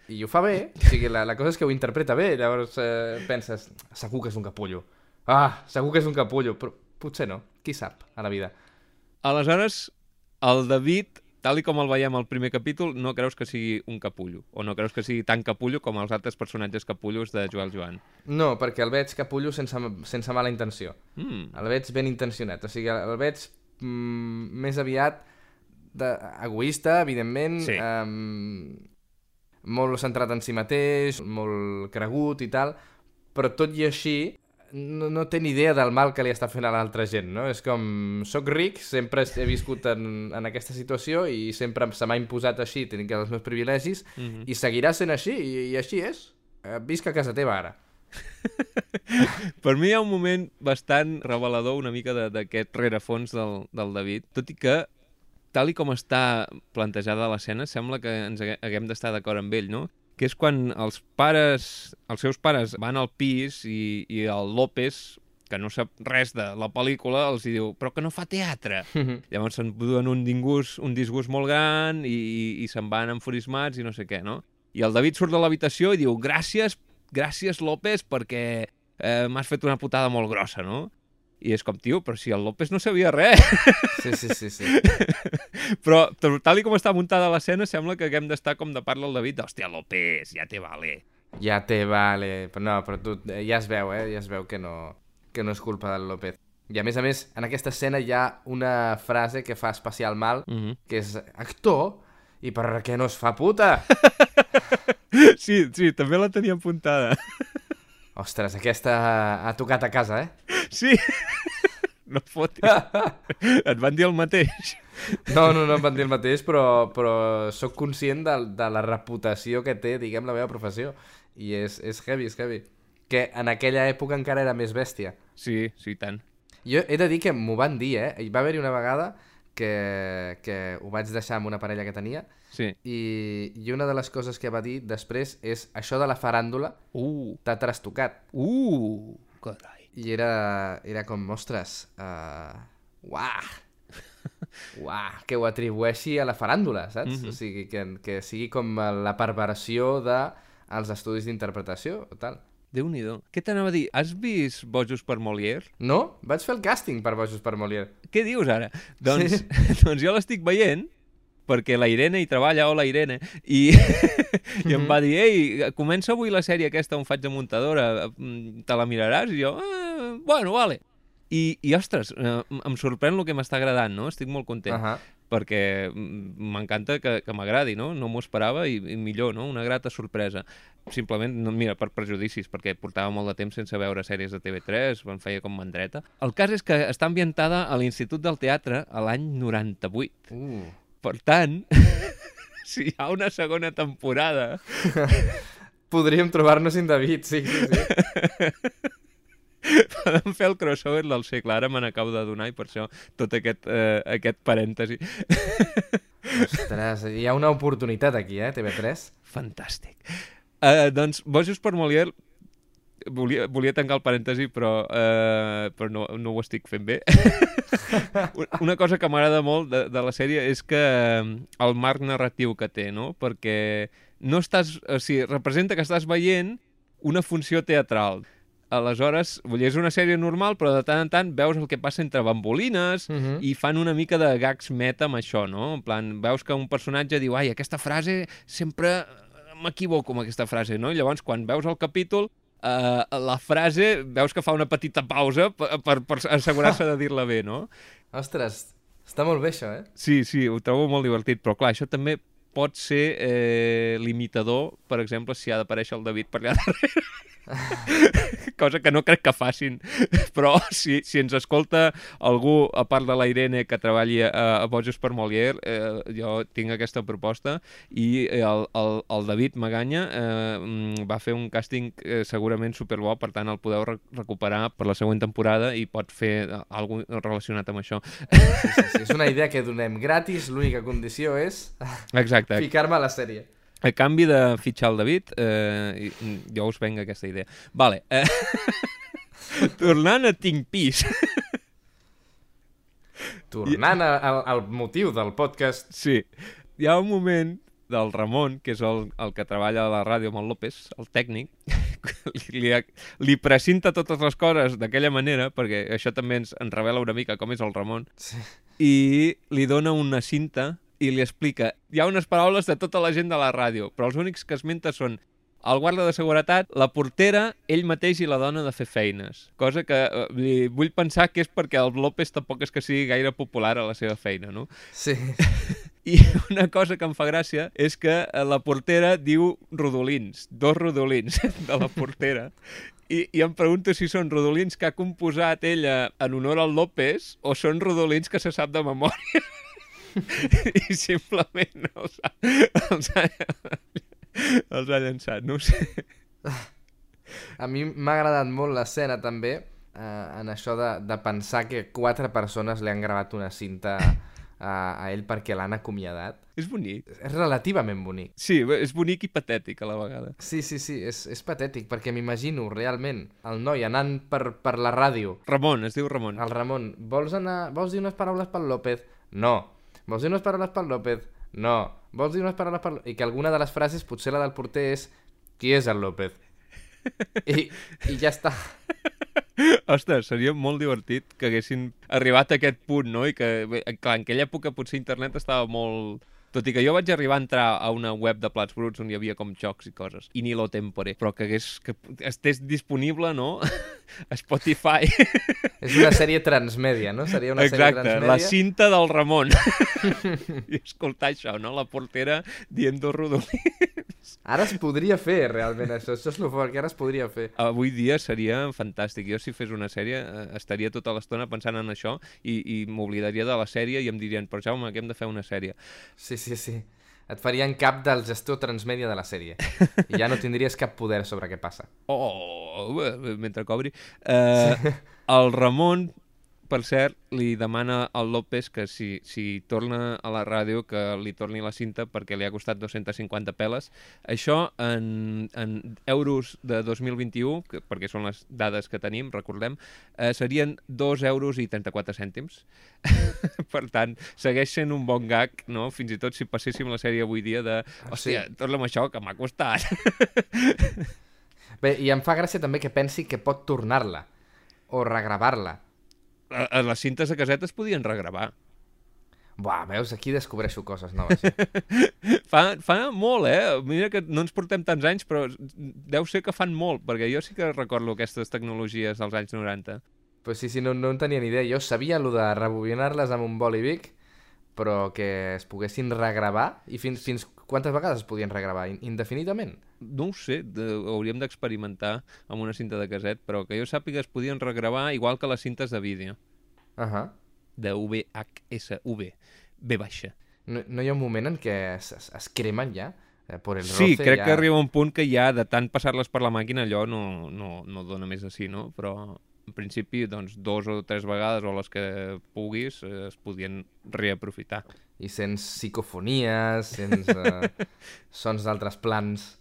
i ho fa bé, o sigui, la, la cosa és que ho interpreta bé, llavors eh, penses, segur que és un capullo. Ah, segur que és un capullo, però potser no, qui sap, a la vida. Aleshores, el David, tal i com el veiem al primer capítol, no creus que sigui un capullo, o no creus que sigui tan capullo com els altres personatges capullos de Joel Joan. No, perquè el veig capullo sense, sense mala intenció. Mm. El veig ben intencionat, o sigui, el veig mm, més aviat de, egoista, evidentment, Sí. um, molt centrat en si mateix, molt cregut i tal, però tot i així no, no té ni idea del mal que li està fent a l'altra gent, no? És com, sóc ric, sempre he viscut en, en aquesta situació i sempre se m'ha imposat així, tinc els meus privilegis, Mm -hmm. i seguirà sent així, i, i així és. Eh, Visc a casa teva ara. Per mi hi ha un moment bastant revelador una mica d'aquest rerefons del, del David, tot i que tal i com està plantejada l'escena, sembla que ens hague- haguem d'estar d'acord amb ell, no? Que és quan els pares, els seus pares van al pis i, i el López, que no sap res de la pel·lícula, els diu, però que no fa teatre. Llavors se'n duen un disgust, un disgust molt gran i, i, i se'n van enfurismats i no sé què, no? I el David surt de l'habitació i diu, gràcies, gràcies López, perquè eh, m'has fet una putada molt grossa, no? I és com, tio, però si el López no sabia res. Sí, sí, sí, sí. però tal- i com està muntada l'escena, sembla que haguem d'estar com de parla el David. Hòstia, López, ja te vale. Ja te vale. Però no, però tu eh, ja es veu, eh? Ja es veu que no, que no és culpa del López. I a més a més, en aquesta escena hi ha una frase que fa especial mal, Mm -hmm. que és actor, i per què no es fa puta? Sí, sí, també la tenia apuntada. Ostres, aquesta ha tocat a casa, eh? Sí. No fotis. Et van dir el mateix. No, no, no em van dir el mateix, però, però sóc conscient de, de la reputació que té, diguem, la meva professió. I és, és heavy, és heavy. Que en aquella època encara era més bèstia. Sí, sí, tant. Jo he de dir que m'ho van dir, eh? Hi va haver-hi una vegada que, que ho vaig deixar amb una parella que tenia Sí. i, i una de les coses que va dir després és això de la faràndula Uh, t'ha trastocat. uh, carai. I era, era com, ostres, uh, uah, uah, que ho atribueixi a la faràndula, saps? Mhm. O sigui, que, que sigui com la perversió de els estudis d'interpretació o tal. Déu-n'hi-do. Què t'anava a dir? Has vist Bojos per Molière? No? Vaig fer el càsting per Bojos per Molière. Què dius ara? Doncs, Sí. doncs jo l'estic veient perquè la Irene hi treballa, hola Irene, i, i em va dir, ei, comença avui la sèrie aquesta on faig de muntadora, mm, te la miraràs? I jo, ah, bueno, vale. I, i ostres, eh, em sorprèn el que m'està agradant, no? Estic molt content, uh. -huh. perquè mm, m'encanta que, que m'agradi, no? No m'ho esperava i, i millor, no? Una grata sorpresa. Simplement, no, mira, per prejudicis, perquè portava molt de temps sense veure sèries de TV3, em feia com mandreta. El cas és que està ambientada a l'Institut del Teatre a l'any 98. Uh. Per tant, si hi ha una segona temporada, Podríem trobar-nos David, sí, sí, sí. podem fer el crossover del segle. Ara me n'acabo de donar i per això tot aquest, eh, aquest parèntesi. Ostres, hi ha una oportunitat aquí, eh, TV3. Fantàstic. Uh, doncs, Bojos per Molière volia, volia tancar el parèntesi, però, eh, però no, no ho estic fent bé. Una cosa que m'agrada molt de, de la sèrie és que el marc narratiu que té, no? Perquè no estàs... O sigui, representa que estàs veient una funció teatral. Aleshores, vull dir, és una sèrie normal, però de tant en tant veus el que passa entre bambolines uh Mhm. -huh. i fan una mica de gags meta amb això, no? En plan, veus que un personatge diu, ai, aquesta frase sempre m'equivoco amb aquesta frase, no? I llavors, quan veus el capítol, eh, la frase veus que fa una petita pausa per, per, per assegurar-se de dir-la bé, no? Ostres, està molt bé això, eh? Sí, sí, ho trobo molt divertit, però clar, això també pot ser eh, limitador, per exemple, si ha d'aparèixer el David per allà darrere. Cosa que no crec que facin. Però si, si ens escolta algú, a part de la Irene, que treballi a, a Boges per Molière, eh, jo tinc aquesta proposta i el, el, el David Maganya eh, va fer un càsting eh, segurament superbo, per tant el podeu re recuperar per la següent temporada i pot fer eh, alguna relacionat amb això. Sí, sí, sí. És una idea que donem gratis, l'única condició és ficar-me a la sèrie. A canvi de fitxar el David, eh, i- jo us venga aquesta idea. Vale. Eh, tornant a Tinc Pis. Tornant a, al, al motiu del podcast, sí. Hi ha un moment del Ramon, que és el, el que treballa a la ràdio amb el López, el tècnic, li, li, li precinta totes les coses d'aquella manera, perquè això també ens, ens revela una mica com és el Ramon, sí. i li dona una cinta i li explica hi ha unes paraules de tota la gent de la ràdio, però els únics que esmenta són el guarda de seguretat, la portera, ell mateix i la dona de fer feines. Cosa que eh, vull pensar que és perquè el López tampoc és que sigui gaire popular a la seva feina, no? sí. I una cosa que em fa gràcia és que eh, la portera diu rodolins, dos rodolins de la portera. I, I em pregunto si són rodolins que ha composat ella en honor al López o són rodolins que se sap de memòria. I simplement els ha, els ha, els ha llançat, no sé. A mi m'ha agradat molt l'escena també, eh, en això de, de pensar que quatre persones li han gravat una cinta a, a ell perquè l'han acomiadat. És bonic. És relativament bonic. Sí, és bonic i patètic a la vegada. Sí, sí, sí, és, és patètic, perquè m'imagino realment el noi anant per, per la ràdio. Ramon, es diu Ramon. El Ramon, vols, anar, vols dir unes paraules pel López? No. Vols dir unes paraules pel López? No. Vols dir unes paraules pel... I que alguna de les frases, potser la del porter, és qui és el López? I, i ja està. Ostres, seria molt divertit que haguessin arribat a aquest punt, no? I que, clar, en aquella època potser internet estava molt... Tot i que jo vaig arribar a entrar a una web de plats bruts on hi havia com jocs i coses, i ni lo tempore, però que, hagués, que estés disponible, no?, a Spotify. És una sèrie transmèdia, no? Seria una sèrie Exacte, transmèdia. la cinta del Ramon. I escoltar això, no?, la portera dient dos rodolins. Ara es podria fer, realment, això. Això és el que ara es podria fer. Avui dia seria fantàstic. Jo, si fes una sèrie, eh, estaria tota l'estona pensant en això i, i m'oblidaria de la sèrie i em dirien, però Jaume, que hem de fer una sèrie. Sí, sí, sí. Et farien cap del gestor transmèdia de la sèrie. I ja no tindries cap poder sobre què passa. Oh, eh, mentre cobri. Eh, el Ramon, per cert, li demana al López que si, si torna a la ràdio que li torni la cinta perquè li ha costat 250 peles. Això en, en euros de 2021, que, perquè són les dades que tenim, recordem, eh, serien 2 euros i 34 cèntims. per tant, segueix sent un bon gag, no? Fins i tot si passéssim la sèrie avui dia de hòstia, Sí. torna'm això, que m'ha costat. Bé, i em fa gràcia també que pensi que pot tornar-la o regravar-la. A, a les cintes de caseta es podien regravar. Buah, veus? Aquí descobreixo coses noves. Ja. Fa, fa molt, eh? Mira que no ens portem tants anys, però deu ser que fan molt, perquè jo sí que recordo aquestes tecnologies dels anys 90. pues sí, sí, no, no en tenia ni idea. Jo sabia lo de rebobinar-les amb un boli Vic, però que es poguessin regravar, i fins, fins quantes vegades es podien regravar? In- Indefinidament? No ho sé, de, hauríem d'experimentar amb una cinta de caset, però que jo sàpiga es podien regravar igual que les cintes de vídeo, Uh -huh. de VHSV, V baixa. no, no hi ha un moment en què es, es, es cremen ja? Eh, por el Sí, roce, crec ja... que arriba un punt que ja de tant passar-les per la màquina allò no, no, no dona més així, no? Però en principi, doncs, dos o tres vegades o les que puguis eh, es podien reaprofitar. I sents psicofonies, sents uh, sons d'altres plans.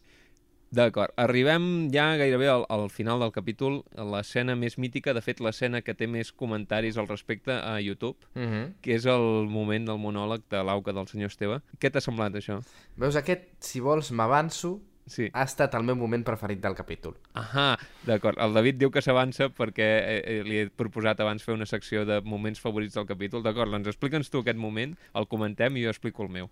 D'acord, arribem ja gairebé al, al final del capítol, l'escena més mítica, de fet l'escena que té més comentaris al respecte a YouTube, Uh -huh. que és el moment del monòleg de l'auca del senyor Esteve. Què t'ha semblat això? Veus, aquest, si vols, m'avanço, Sí. ha estat el meu moment preferit del capítol. Ahà, d'acord. El David diu que s'avança perquè eh, eh, li he proposat abans fer una secció de moments favorits del capítol. D'acord, doncs explica'ns tu aquest moment, el comentem i jo explico el meu.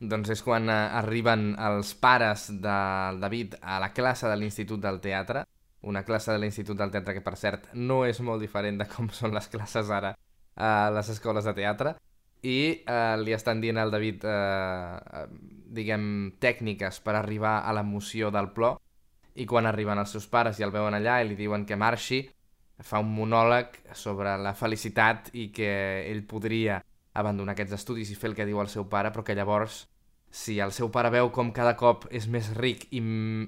Doncs és quan eh, arriben els pares del David a la classe de l'Institut del Teatre, una classe de l'Institut del Teatre que, per cert, no és molt diferent de com són les classes ara a les escoles de teatre, i eh, li estan dient al David, eh, eh, diguem, tècniques per arribar a l'emoció del plor, i quan arriben els seus pares i el veuen allà i li diuen que marxi, fa un monòleg sobre la felicitat i que ell podria abandonar aquests estudis i fer el que diu el seu pare, però que llavors, si el seu pare veu com cada cop és més ric i,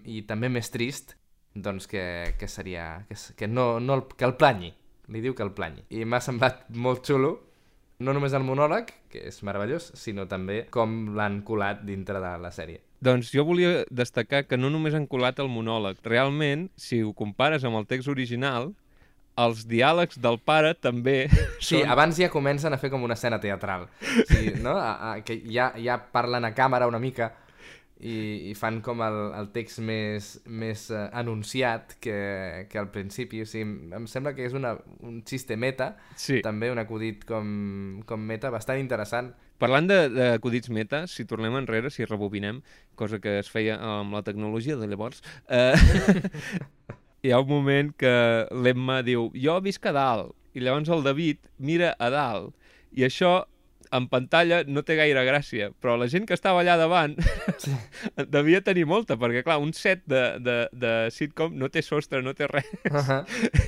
i també més trist, doncs que, que seria... Que, que, no, no el, que el planyi. Li diu que el planyi. I m'ha semblat molt xulo, no només el monòleg, que és meravellós, sinó també com l'han colat dintre de la sèrie. Doncs jo volia destacar que no només han colat el monòleg. Realment, si ho compares amb el text original, els diàlegs del pare també Sí, són... abans ja comencen a fer com una escena teatral. Sí, no? A, a, que ja, ja parlen a càmera una mica i, i fan com el, el text més, més uh, anunciat que, que al principi. O sigui, em sembla que és una, un xiste meta, Sí. també un acudit com, com meta, bastant interessant. Parlant de- d'acudits meta, si tornem enrere, si rebobinem, cosa que es feia amb la tecnologia de llavors, eh, hi ha un moment que l'Emma diu jo visc a dalt, i llavors el David mira a dalt, i això en pantalla no té gaire gràcia, però la gent que estava allà davant Sí. devia tenir molta, perquè clar, un set de, de, de sitcom no té sostre, no té res. Uh -huh.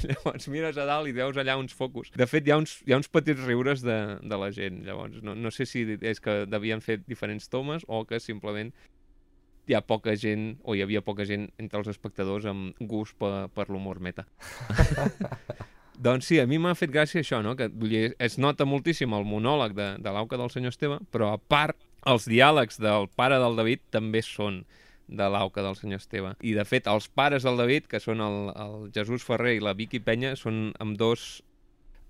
Llavors mires a dalt i veus allà uns focus. De fet, hi ha uns, hi ha uns petits riures de, de la gent. Llavors, no, no sé si és que devien fer diferents tomes o que simplement hi ha poca gent, o hi havia poca gent entre els espectadors amb gust per, per l'humor meta. doncs sí, a mi m'ha fet gràcia això, no? que dir, es nota moltíssim el monòleg de, de l'auca del senyor Esteve, però a part, els diàlegs del pare del David també són de l'auca del senyor Esteve. I, de fet, els pares del David, que són el, el Jesús Ferrer i la Vicky Penya, són amb dos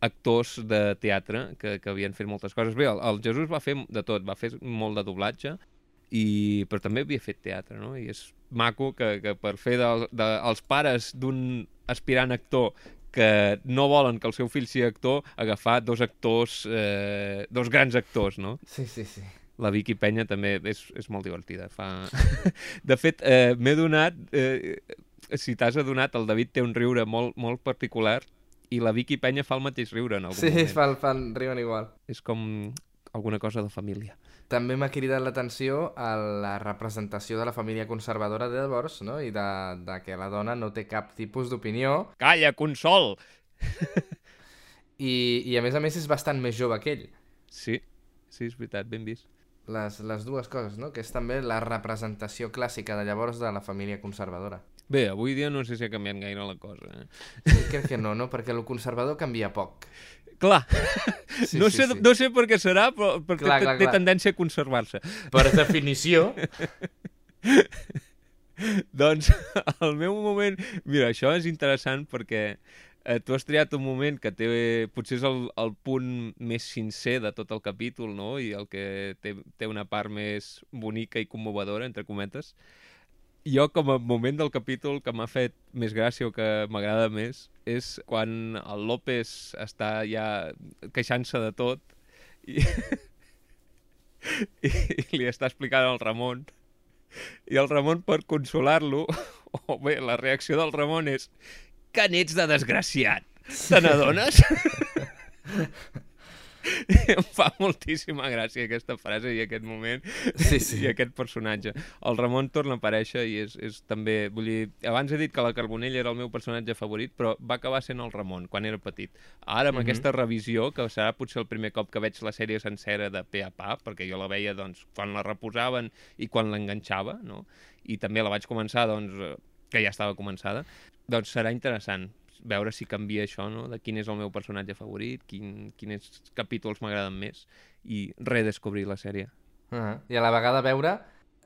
actors de teatre que, que havien fet moltes coses. Bé, el, el Jesús va fer de tot, va fer molt de doblatge, i, però també havia fet teatre, no? I és maco que, que per fer de, de, els pares d'un aspirant actor que no volen que el seu fill sigui actor, agafar dos actors, eh, dos grans actors, no? Sí, sí, sí. La Vicky Penya també és, és molt divertida. Fa... De fet, eh, m'he donat... Eh, si t'has adonat, el David té un riure molt, molt particular i la Vicky Penya fa el mateix riure en algun Sí, moment. fan, fan, riuen igual. És com alguna cosa de família. També m'ha cridat l'atenció a la representació de la família conservadora de llavors, no? I de, de que la dona no té cap tipus d'opinió Calla, consol! i, i a més a més és bastant més jove que ell. Sí, sí, és veritat, ben vist. Les, les dues coses, no? Que és també la representació clàssica de llavors de la família conservadora. Bé, avui dia no sé si ha canviat gaire la cosa. Eh? Sí, crec que no, no? Perquè el conservador canvia poc. Clar, Sí, no, sí, sé, sí. no sé per què serà, però perquè Clar, té, clar, té clar. tendència a conservar-se. Per definició... Doncs el meu moment... Mira, això és interessant perquè eh, tu has triat un moment que té, potser és el, el punt més sincer de tot el capítol, no? I el que té, té una part més bonica i commovedora, entre cometes. Jo, com a moment del capítol que m'ha fet més gràcia o que m'agrada més, és quan el López està ja queixant-se de tot i, i, li està explicant al Ramon i el Ramon per consolar-lo o bé, la reacció del Ramon és que n'ets de desgraciat te n'adones? Em fa moltíssima gràcia aquesta frase i aquest moment Sí, sí. i aquest personatge. El Ramon torna a aparèixer i és, és també... Vull dir, abans he dit que la Carbonell era el meu personatge favorit, però va acabar sent el Ramon quan era petit. Ara, amb Mhm. aquesta revisió, que serà potser el primer cop que veig la sèrie sencera de pe a pa, perquè jo la veia doncs, quan la reposaven i quan l'enganxava, no? i també la vaig començar, doncs, eh, que ja estava començada, doncs serà interessant veure si canvia això, no? de quin és el meu personatge favorit, quin, quins capítols m'agraden més, i redescobrir la sèrie. Uh -huh. I a la vegada veure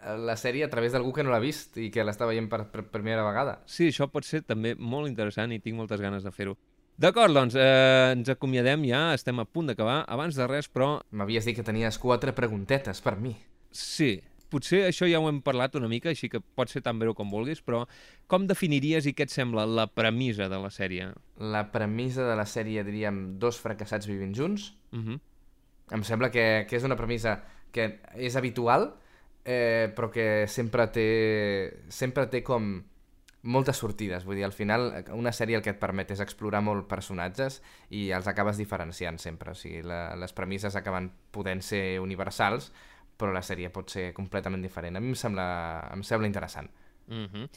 la sèrie a través d'algú que no l'ha vist i que l'està veient per, per primera vegada. Sí, això pot ser també molt interessant i tinc moltes ganes de fer-ho. D'acord, doncs, eh, ens acomiadem ja, estem a punt d'acabar. Abans de res, però, M'havies dit que tenies quatre preguntetes per mi. sí, potser això ja ho hem parlat una mica, així que pot ser tan breu com vulguis, però com definiries i què et sembla la premissa de la sèrie? La premissa de la sèrie, diríem, dos fracassats vivint junts. Uh -huh. Em sembla que, que és una premissa que és habitual, eh, però que sempre té, sempre té com moltes sortides. Vull dir, al final, una sèrie el que et permet és explorar molt personatges i els acabes diferenciant sempre. O sigui, la, les premisses acaben podent ser universals, però la sèrie pot ser completament diferent. A mi em sembla, em sembla interessant. Uh -huh.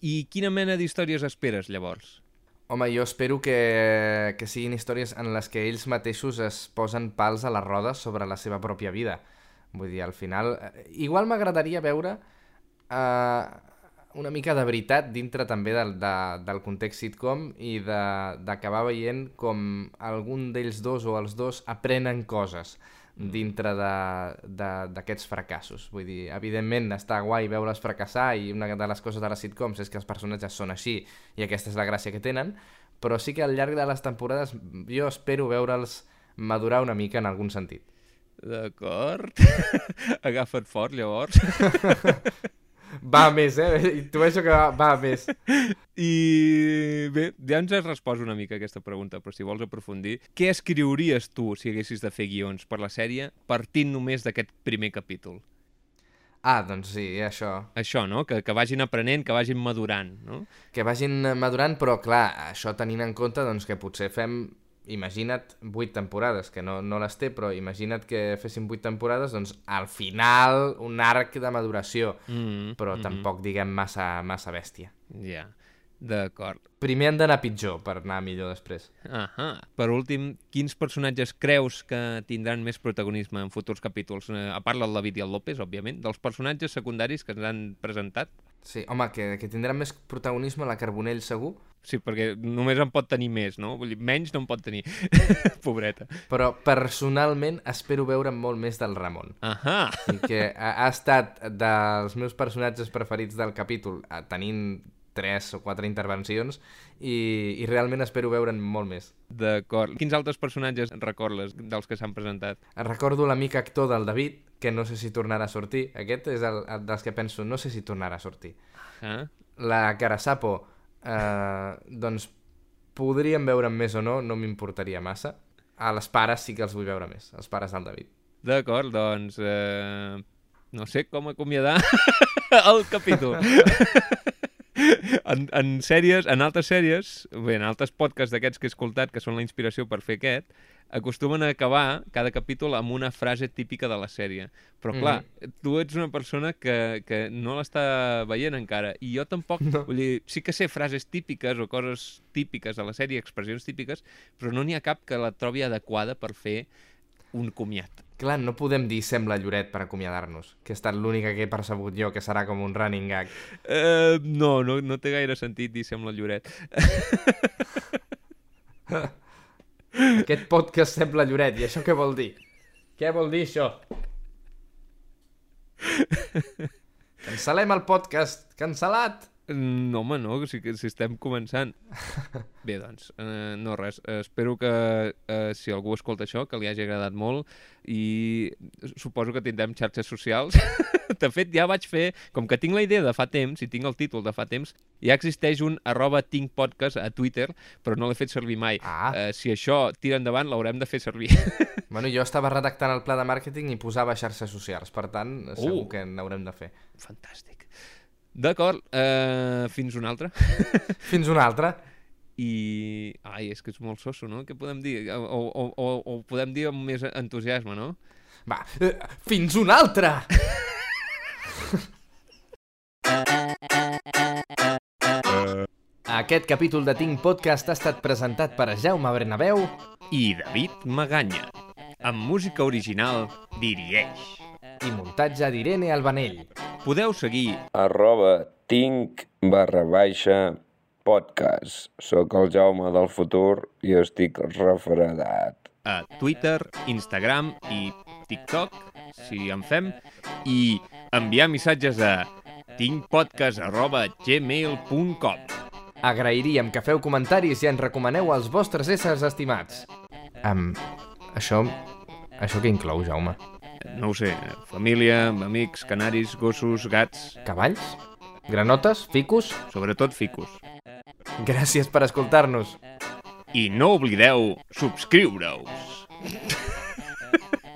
I quina mena d'històries esperes, llavors? Home, jo espero que, que siguin històries en les que ells mateixos es posen pals a les rodes sobre la seva pròpia vida. Vull dir, al final... eh, Igual m'agradaria veure uh, una mica de veritat dintre també del, de, del context sitcom i de- d'acabar veient com algun d'ells dos o els dos aprenen coses dintre de- de- d'aquests fracassos. Vull dir, evidentment està guai veure'ls fracassar i una de les coses de les sitcoms és que els personatges són així i aquesta és la gràcia que tenen, però sí que al llarg de les temporades jo espero veure'ls madurar una mica en algun sentit. D'acord. Agafa't fort, llavors. Va més, eh? Intueixo que va, va més. I bé, ja ens has respost una mica aquesta pregunta, però si vols aprofundir, què escriuries tu si haguessis de fer guions per la sèrie partint només d'aquest primer capítol? Ah, doncs sí, això. Això, no? Que, que vagin aprenent, que vagin madurant, no? Que vagin madurant, però clar, això tenint en compte doncs, que potser fem, imagina't, vuit temporades, que no, no les té, però imagina't que féssim vuit temporades, doncs al final un arc de maduració, Mm, però mhm. tampoc diguem massa, massa bèstia. Ja, d'acord. Primer han d'anar pitjor per anar millor després. Ahà. Per últim, quins personatges creus que tindran més protagonisme en futurs capítols? Eh, a part del David i el López, òbviament, dels personatges secundaris que ens han presentat. Sí, home, que, que tindran més protagonisme la Carbonell segur, Sí, perquè només en pot tenir més, no? Vull dir, menys no en pot tenir. Pobreta. però personalment espero veure molt més del Ramon. Ahà. i que ha, estat dels meus personatges preferits del capítol, eh, tenint tres o quatre intervencions, i, i realment espero veure'n molt més. D'acord. Quins altres personatges recordes dels que s'han presentat? Recordo l'amic actor del David, que no sé si tornarà a sortir. Aquest és el, el dels que penso, no sé si tornarà a sortir. Ah? La Carasapo, eh, doncs podríem veure'n més o no, no m'importaria massa. A les pares sí que els vull veure més, els pares del David. D'acord, doncs... Eh... No sé com acomiadar el capítol. en, en sèries, en altres sèries, bé, en altres podcasts d'aquests que he escoltat, que són la inspiració per fer aquest, acostumen a acabar cada capítol amb una frase típica de la sèrie. Però clar, tu ets una persona que, que no l'està veient encara, i jo tampoc, no. vull dir, sí que sé frases típiques o coses típiques de la sèrie, expressions típiques, però no n'hi ha cap que la trobi adequada per fer un comiat. Clar, no podem dir sembla Lloret per acomiadar-nos, que ha estat l'única que he percebut jo, que serà com un running gag. Uh, no, no, no té gaire sentit dir sembla Lloret. Aquest podcast sembla Lloret, i això què vol dir? Què vol dir això? Cancel·lem el podcast, cancel·lat! No, home, no, si, si estem començant. Bé, doncs, eh, no res. Eh, espero que, eh, si algú escolta això, que li hagi agradat molt i suposo que tindrem xarxes socials. de fet, ja vaig fer, com que tinc la idea de fa temps, i tinc el títol de fa temps, ja existeix un arroba tinc podcast a Twitter, però no l'he fet servir mai. Ah. Eh, si això tira endavant, l'haurem de fer servir. Bueno, jo estava redactant el pla de màrqueting i posava xarxes socials, per tant, segur Uh. que n'haurem de fer. Fantàstic. D'acord, eh, fins una altra. Fins una altra. I... Ai, és que és molt soso, no? Què podem dir? O, o, o, o podem dir amb més entusiasme, no? Va, eh, fins una altra! Aquest capítol de Tinc Podcast ha estat presentat per Jaume Bernabeu I David Maganya, amb música original d'Irieix. I muntatge d'Irene Albanell. Podeu seguir arroba tinc barra baixa podcast. Soc el Jaume del futur i estic refredat. a Twitter, Instagram i TikTok, si en fem, i enviar missatges a tincpodcast.gmail.com Agrairíem que feu comentaris i ens recomaneu els vostres éssers estimats. Um, això... Això què inclou, Jaume? No ho sé, família, amics, canaris, gossos, gats, Cavalls? Granotes? Ficus? sobretot ficus. Gràcies per escoltar-nos. I no oblideu subscriure-us.